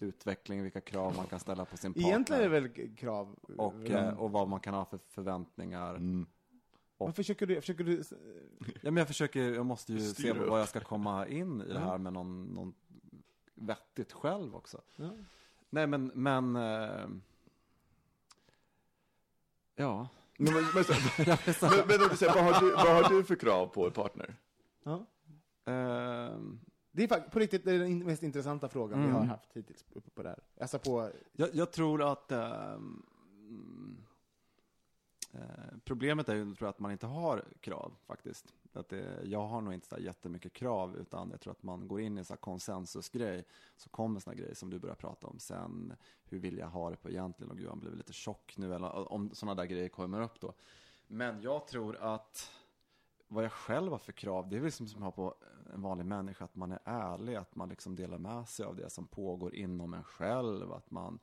utveckling, vilka krav man kan ställa på sin partner. Egentligen är det väl krav... och, eh, och vad man kan ha för förväntningar. Mm. Vad försöker du... Försöker du Ja, men jag försöker, jag måste ju se upp. vad jag ska komma in i det här med någon, någon vettigt själv också. ja. Nej, men, men eh, ja. Men, men, [laughs] men, men, men du säger, vad, har du, vad har du för krav på en partner? Ja. Ehm, Det är fakt- på riktigt det är den mest intressanta frågan vi Mm. har haft hittills uppe på det här. Alltså på, Jag, jag tror att ehm, mm, eh, problemet är ju tror jag, att man inte har krav faktiskt. Att det, jag har nog inte så jättemycket krav utan jag tror att man går in i en sån här konsensusgrej så kommer såna grejer som du börjar prata om sen. Hur vill jag ha det på egentligen? Och gud, han blev lite tjock nu eller om sådana där grejer kommer upp då. Men jag tror att vad jag själv har för krav, det är väl liksom som jag har på en vanlig människa, att man är ärlig, att man liksom delar med sig av det som pågår inom en själv, att man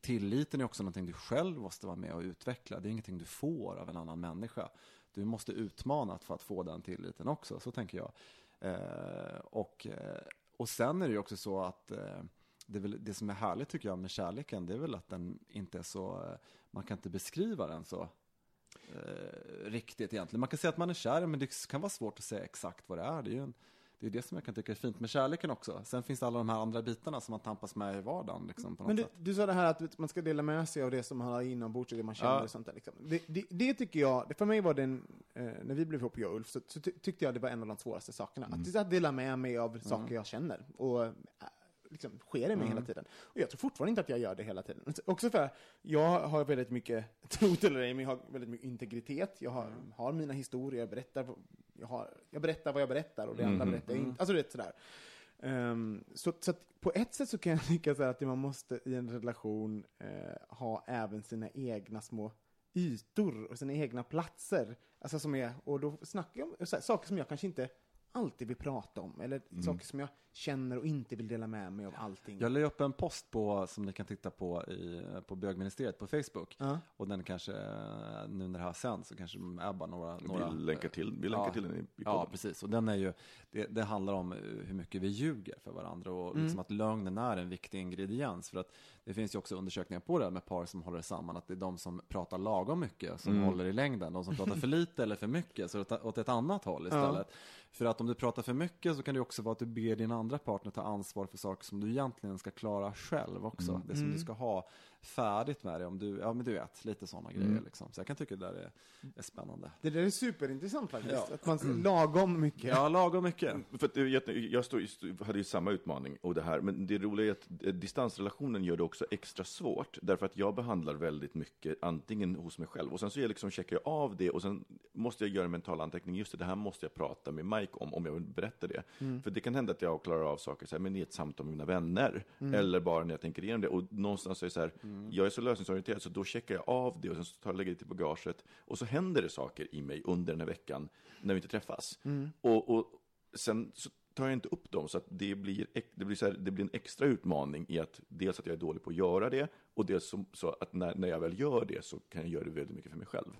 Tilliten är också någonting du själv måste vara med och utveckla. Det är ingenting du får av en annan människa. Du måste utmana för att få den tilliten också, så tänker jag. Eh, och, eh, och sen är det ju också så att eh, det, är väl, det som är härligt tycker jag med kärleken, det är väl att den inte är så, eh, man kan inte beskriva den så eh, riktigt egentligen. Man kan säga att man är kär, men det kan vara svårt att säga exakt vad det är. Det är ju en, det är det som jag kan tycka är fint med kärleken också. Sen finns det alla de här andra bitarna som man tampas med i vardagen. Liksom, på något men du, sätt. du sa det här att man ska dela med sig av det som man har inombords och det man känner Ja. och sånt där. Liksom. Det, det, det tycker jag, för mig var det en, eh, när vi blev ihop jag och Ulf, så, så ty, tyckte jag det var en av de svåraste sakerna. Att, att dela med mig av saker jag känner. Och äh, liksom sker det med hela tiden. Och jag tror fortfarande inte att jag gör det hela tiden. [laughs] Också för att jag har väldigt mycket, [laughs] tro det eller ej, men jag har väldigt mycket integritet. Jag har, har mina historier, jag berättar, jag, har, jag berättar vad jag berättar och det andra berättar jag inte. Alltså du vet sådär. Ehm, så, så på ett sätt så kan jag [laughs] tycka så att man måste i en relation eh, ha även sina egna små ytor och sina egna platser. Alltså som är, och då snackar jag om här, saker som jag kanske inte alltid vill prata om, eller saker som jag känner och inte vill dela med mig av allting. Jag la upp en post på, som ni kan titta på i, på bögministeriet på Facebook. Ja. Och den kanske, nu när det här sänds, så kanske bara några... några Vi länkar till, vi länkar Ja. till den i, i Ja, precis. Och den är ju, det, det handlar om hur mycket vi ljuger för varandra och Mm. liksom att lögnen är en viktig ingrediens. För att det finns ju också undersökningar på det här med par som håller samman, att det är de som pratar lagom mycket som Mm. håller i längden. De som pratar för lite eller för mycket, så åt, ett annat håll istället. För att om du pratar för mycket så kan det också vara att du ber din andra partner ta ansvar för saker som du egentligen ska klara själv också. Mm. Det som du ska ha färdigt med dig. Om du, ja men du vet, lite sådana Mm. grejer liksom. Så jag kan tycka det där är, är spännande. Det där är superintressant faktiskt. Ja. Att man lagom mycket. Ja, lagom mycket. För att, eh, jag, jag stod, hade ju samma utmaning och det här, men det roliga är att eh, distansrelationen gör det också extra svårt, därför att jag behandlar väldigt mycket antingen hos mig själv, och sen så jag liksom checkar jag av det, och sen måste jag göra en mental anteckning, just det, det här måste jag prata med Mike om, om jag vill berätta det. För det kan hända att jag klarar av saker så här, men i ett samtal med mina vänner, eller bara när jag tänker igenom det, och någonstans är det så här, jag är så lösningsorienterad, så då checkar jag av det, och sen så tar jag lägger det till bagaget, och så händer det saker i mig under den här veckan, när vi inte träffas. Och, och sen så tar jag inte upp dem, så att det blir, det blir, så här, det blir en extra utmaning i att dels att jag är dålig på att göra det, och dels som, så att när, när jag väl gör det så kan jag göra det väldigt mycket för mig själv.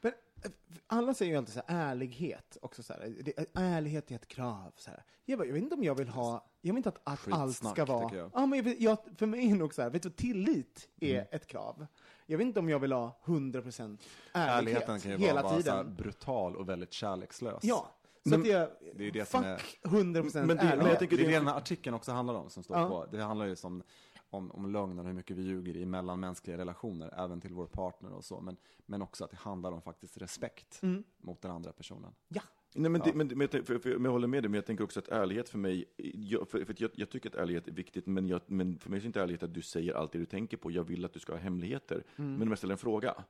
Men eh, alla säger ju alltid så här, ärlighet också så här. Det, ärlighet är ett krav. Så här. Jag, bara, jag vet inte om jag vill ha, jag vill inte att, att allt ska vara... tycker jag. Ja, men jag, jag, för mig är det nog så här, vet du, tillit är Mm. ett krav. Jag vet inte om jag vill ha 100% ärlighet Ärligheten kan ju hela vara, vara så tiden. brutal och väldigt kärlekslös. Ja, så Men- att jag, Det är det som fuck är- 100% Men det- men ärlighet. jag tänker det är det- det den här artikeln också handlar om som står Ja. på. Det handlar ju som om, om lögnen och hur mycket vi ljuger i mellanmänskliga relationer, även till vår partner och så. Men, men också att det handlar om faktiskt respekt Mm. mot den andra personen. Ja. Nej, men, det, men, men, jag, för, för, men jag håller med dig, men jag tänker också att ärlighet för mig, jag, för, för jag, jag tycker att ärlighet är viktigt, men, jag, men för mig är det inte ärlighet att du säger allt det du tänker på, jag vill att du ska ha hemligheter. Men om jag ställer en fråga,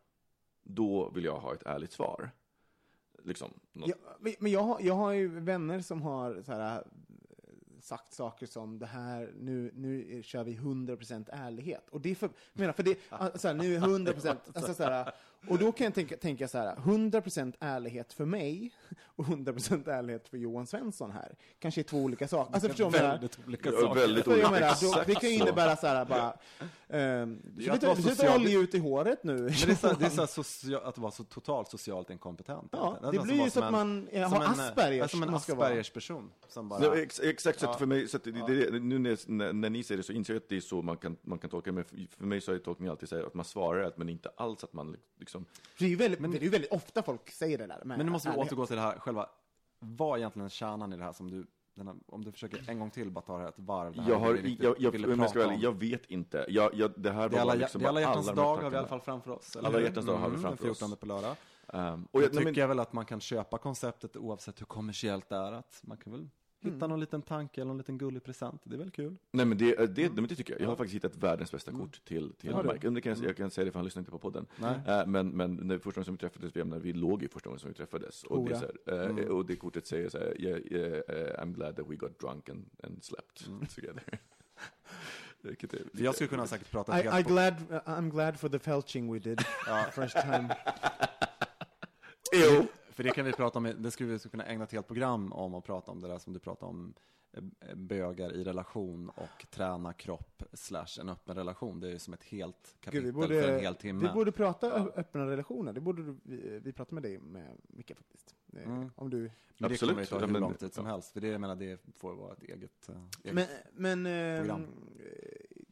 då vill jag ha ett ärligt svar. Liksom, något, Ja, men- jag har, jag har ju vänner som har så här, sagt saker som det här, nu, nu kör vi 100% ärlighet. Och det är för, menar, för det, alltså, nu är 100%, alltså, så här, och då kan jag tänka, tänka så här, 100% ärlighet för mig och 100% ärlighet för Johan Svensson här, kanske är två olika saker. Alltså förstår? Väldigt olika saker. väldigt För jag olika. menar, då, det kan ju innebära så här bara, Det är du att social- olja ut i håret nu. Men det är, så, det är så [laughs] social, att vara så totalt socialt inkompetent. Ja, egentligen. det är blir ju så att man eh, har en, Aspergers. Som en man ska vara. Aspergers person. Som bara, Nej, ex, exakt, så att för mig, så att det, det, det, nu när, när, ni säger det så inser jag att det är så man kan, man kan tolka det, men för, mig så är tolkningen alltid så här att man svarar rätt, men inte alls att man liksom, Det är ju väldigt, det är ju väldigt ofta folk säger det där. Men nu måste vi ärlighet. återgå till det här själva, vad är egentligen kärnan i det här som du, den här, om du försöker en gång till bara ta det här ett varv, det här jag har, riktigt jag, jag, jag om. jag vet inte. Jag, jag, det här Det var alla, liksom det alla hjärtans de dag har vi i alla fall framför oss. Alla hjärtans dag har vi Mm, framför den oss. 14 på lördag. Um, och jag, jag tycker men, väl att man kan köpa konceptet oavsett hur kommersiellt det är. Att man kan väl Hitta Mm. någon liten tanke eller någon liten gullig present. Det är väl kul? Nej men det, det, det, det tycker jag. Jag har faktiskt hittat världens bästa kort till, till du? Mike. Det kan jag, jag kan säga det för han lyssnar inte på podden. Nej. Eh, men, men när första gången som vi träffades, vi, när vi låg ju första gången som vi träffades. Och det, är så här, eh, Mm. och det kortet säger så här, yeah, yeah, eh, I'm glad that we got drunk and, and slept Mm. [laughs] together. [laughs] Vilket är, För jag skulle kunna säkert prata I, I på- glad, I'm glad for the felching we did first time. [laughs] Jo. För det kan vi prata om, det skulle vi kunna ägna ett helt program om och prata om det där som du pratade om, eh, bögar i relation och träna kropp slash en öppen relation. Det är ju som ett helt kapitel Gud, vi för en borde, hel timme. vi borde prata Ja. öppna relationer. Det borde vi, vi prata med dig med Micke faktiskt. Det- Mm. Om du... Men det Absolut. kommer ju ta hur lång tid som helst. För det, jag menar, det får vara ett eget, eh, eget Men, men eh, program.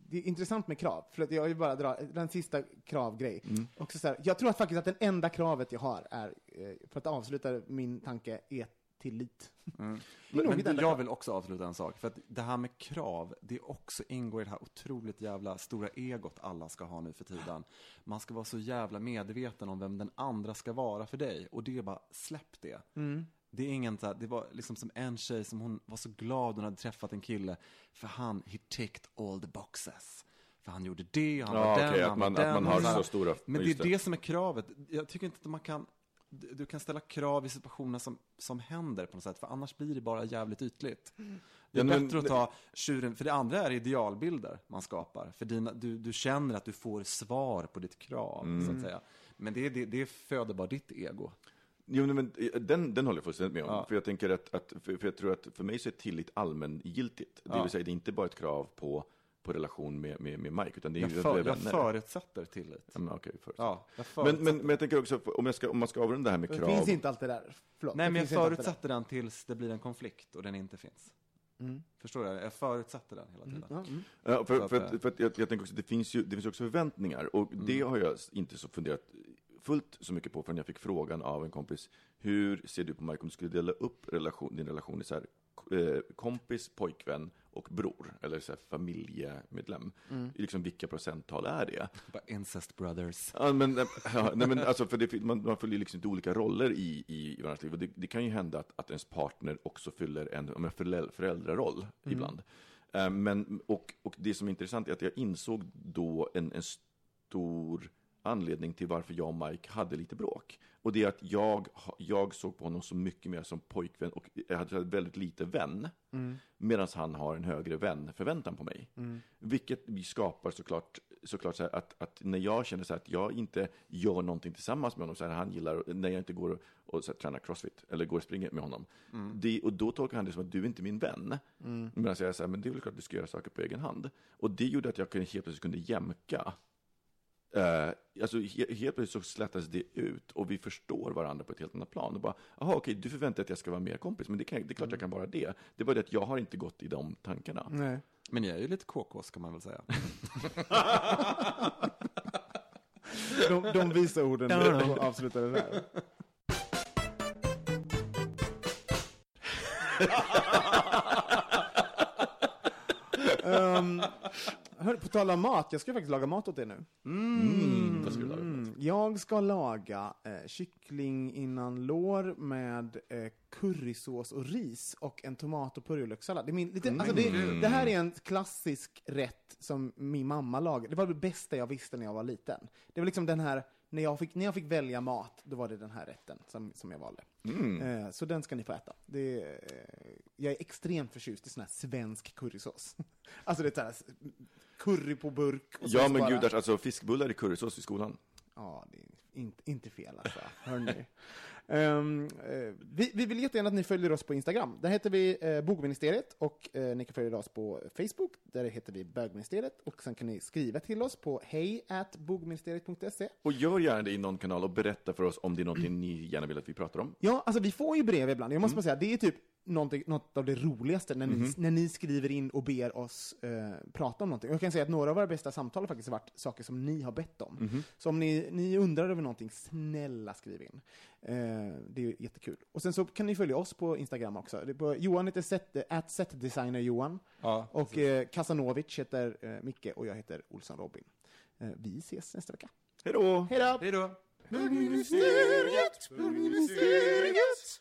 Det är intressant med krav, för att jag vill bara dra den sista kravgrej. Mm. Också så här, jag tror att faktiskt att den enda kravet jag har är, eh, för att avsluta min tanke, är tillit. Mm. Det Men, men jag krav. vill också avsluta en sak, för att det här med krav, det också ingår i det här otroligt jävla stora egot alla ska ha nu för tiden. Man ska vara så jävla medveten om vem den andra ska vara för dig, och det är bara, släpp det. Mm. Det är ingen så här, det var liksom som en tjej som hon var så glad hon hade träffat en kille, för han, he ticked all the boxes. För han gjorde det, han Ja, var den, okej, att han man, var den. att man har så stora... Men det är det som är kravet. Jag tycker inte att man kan, du kan ställa krav i situationer som, som händer på något sätt, för annars blir det bara jävligt ytligt. Det är Ja, men- bättre att ta tjuren, för det andra är idealbilder man skapar. För dina, du, du känner att du får svar på ditt krav, Mm. så att säga. Men det, det, det föder bara ditt ego. Jo, men eh, den, den håller jag fullständigt med om. Ja. För jag tänker att, att för, för jag tror att för mig så är tillit allmängiltigt. Det Ja. vill säga, det är inte bara ett krav på, på relation med, med, med Mike, utan det är Jag, ju för, vänner. jag förutsätter tillit. Ja, men, förut. Ja, jag men, förutsätter. men, men jag tänker också, om, jag ska, om man ska avrunda det här med Det krav. finns inte allt det där. Förlåt. Nej, det men jag det förutsätter den tills det blir en konflikt och den inte finns. Mm. Förstår du? Jag förutsätter den hela tiden. Mm. Ja, Så för, att, för, eh, att, för att jag, jag tänker också, det finns ju det finns också förväntningar, och det har jag inte så funderat fullt så mycket på förrän jag fick frågan av en kompis, hur ser du på Mike om du skulle dela upp relation, din relation i så här, eh, kompis, pojkvän och bror, eller så här, familjemedlem? Liksom, vilka procenttal är det? Bara incest brothers. Ja, men, eh, ja, nej, men alltså, för det, man, man följer liksom inte olika roller i, i, i varandras liv. Och det, det kan ju hända att, att ens partner också fyller en föräldra, föräldraroll ibland. Eh, men, och, och det som är intressant är att jag insåg då en, en stor anledning till varför jag och Mike hade lite bråk. Och det är att jag, jag såg på honom så mycket mer som pojkvän och jag hade väldigt lite vän. Medan han har en högre vänförväntan på mig. Vilket vi skapar såklart, såklart så här att, att när jag känner så här att jag inte gör någonting tillsammans med honom, så här, han gillar, när jag inte går och, och så här, tränar crossfit, eller går och springer med honom. Det, och då tolkar han det som att du är inte min vän. Medan jag säger, men det är väl klart att du ska göra saker på egen hand. Och det gjorde att jag kunde, helt plötsligt kunde jämka. Uh, alltså he, helt plötsligt så slätas det ut och vi förstår varandra på ett helt annat plan. Och bara, jaha okej, du förväntar dig att jag ska vara mer kompis, men det, kan, det är klart jag kan vara det. Det är bara det att jag har inte gått i de tankarna. Nej. Men jag är ju lite KK, ska man väl säga. [laughs] De, de visa orden och avslutade där. um, [laughs] hör, på tal om mat, jag ska faktiskt laga mat åt er nu. Mm, vad ska du laga? Mm, jag ska laga eh, kyckling innan lår med eh, currysås och ris och en tomat och purjolökssallad. Det, är min, lite, alltså det, det här är en klassisk rätt som min mamma lagade. Det var det bästa jag visste när jag var liten. Det var liksom den här, när jag fick, när jag fick välja mat, då var det den här rätten som, som jag valde. Mm. Eh, så den ska ni få äta. Det, är, eh, jag är extremt förtjust i sån här svensk currysås. [laughs] alltså det är så här, curry på burk. Och Ja men bara- gudars, alltså fiskbullar i currysås i skolan. Ja, det är inte, inte fel alltså. Hörni. [laughs] Ehm, eh, vi, vi vill jättegärna att ni följer oss på Instagram. Där heter vi eh, Bogministeriet och eh, ni kan följa oss på Facebook. Där heter vi Bögministeriet. Och sen kan ni skriva till oss på hej bogministeriet.se. Och gör gärna det i någon kanal och berätta för oss om det är någonting ni gärna vill att vi pratar om. Ja, alltså vi får ju brev ibland. Jag måste bara säga, det är typ något av det roligaste när ni, Mhm. när ni skriver in och ber oss eh, prata om någonting. Jag kan säga att några av våra bästa samtal har faktiskt varit saker som ni har bett om. Mhm. Så om ni, ni undrar över någonting, snälla skriv in. Eh, det är jättekul. Och sen så kan ni följa oss på Instagram också. På, Johan heter set, at setdesigner Johan. Ja, Och eh, Kasanovic heter eh, Micke och jag heter Olsson Robin. Eh, vi ses nästa vecka. Hej då! Hej då! Bögministeriet, bögministeriet.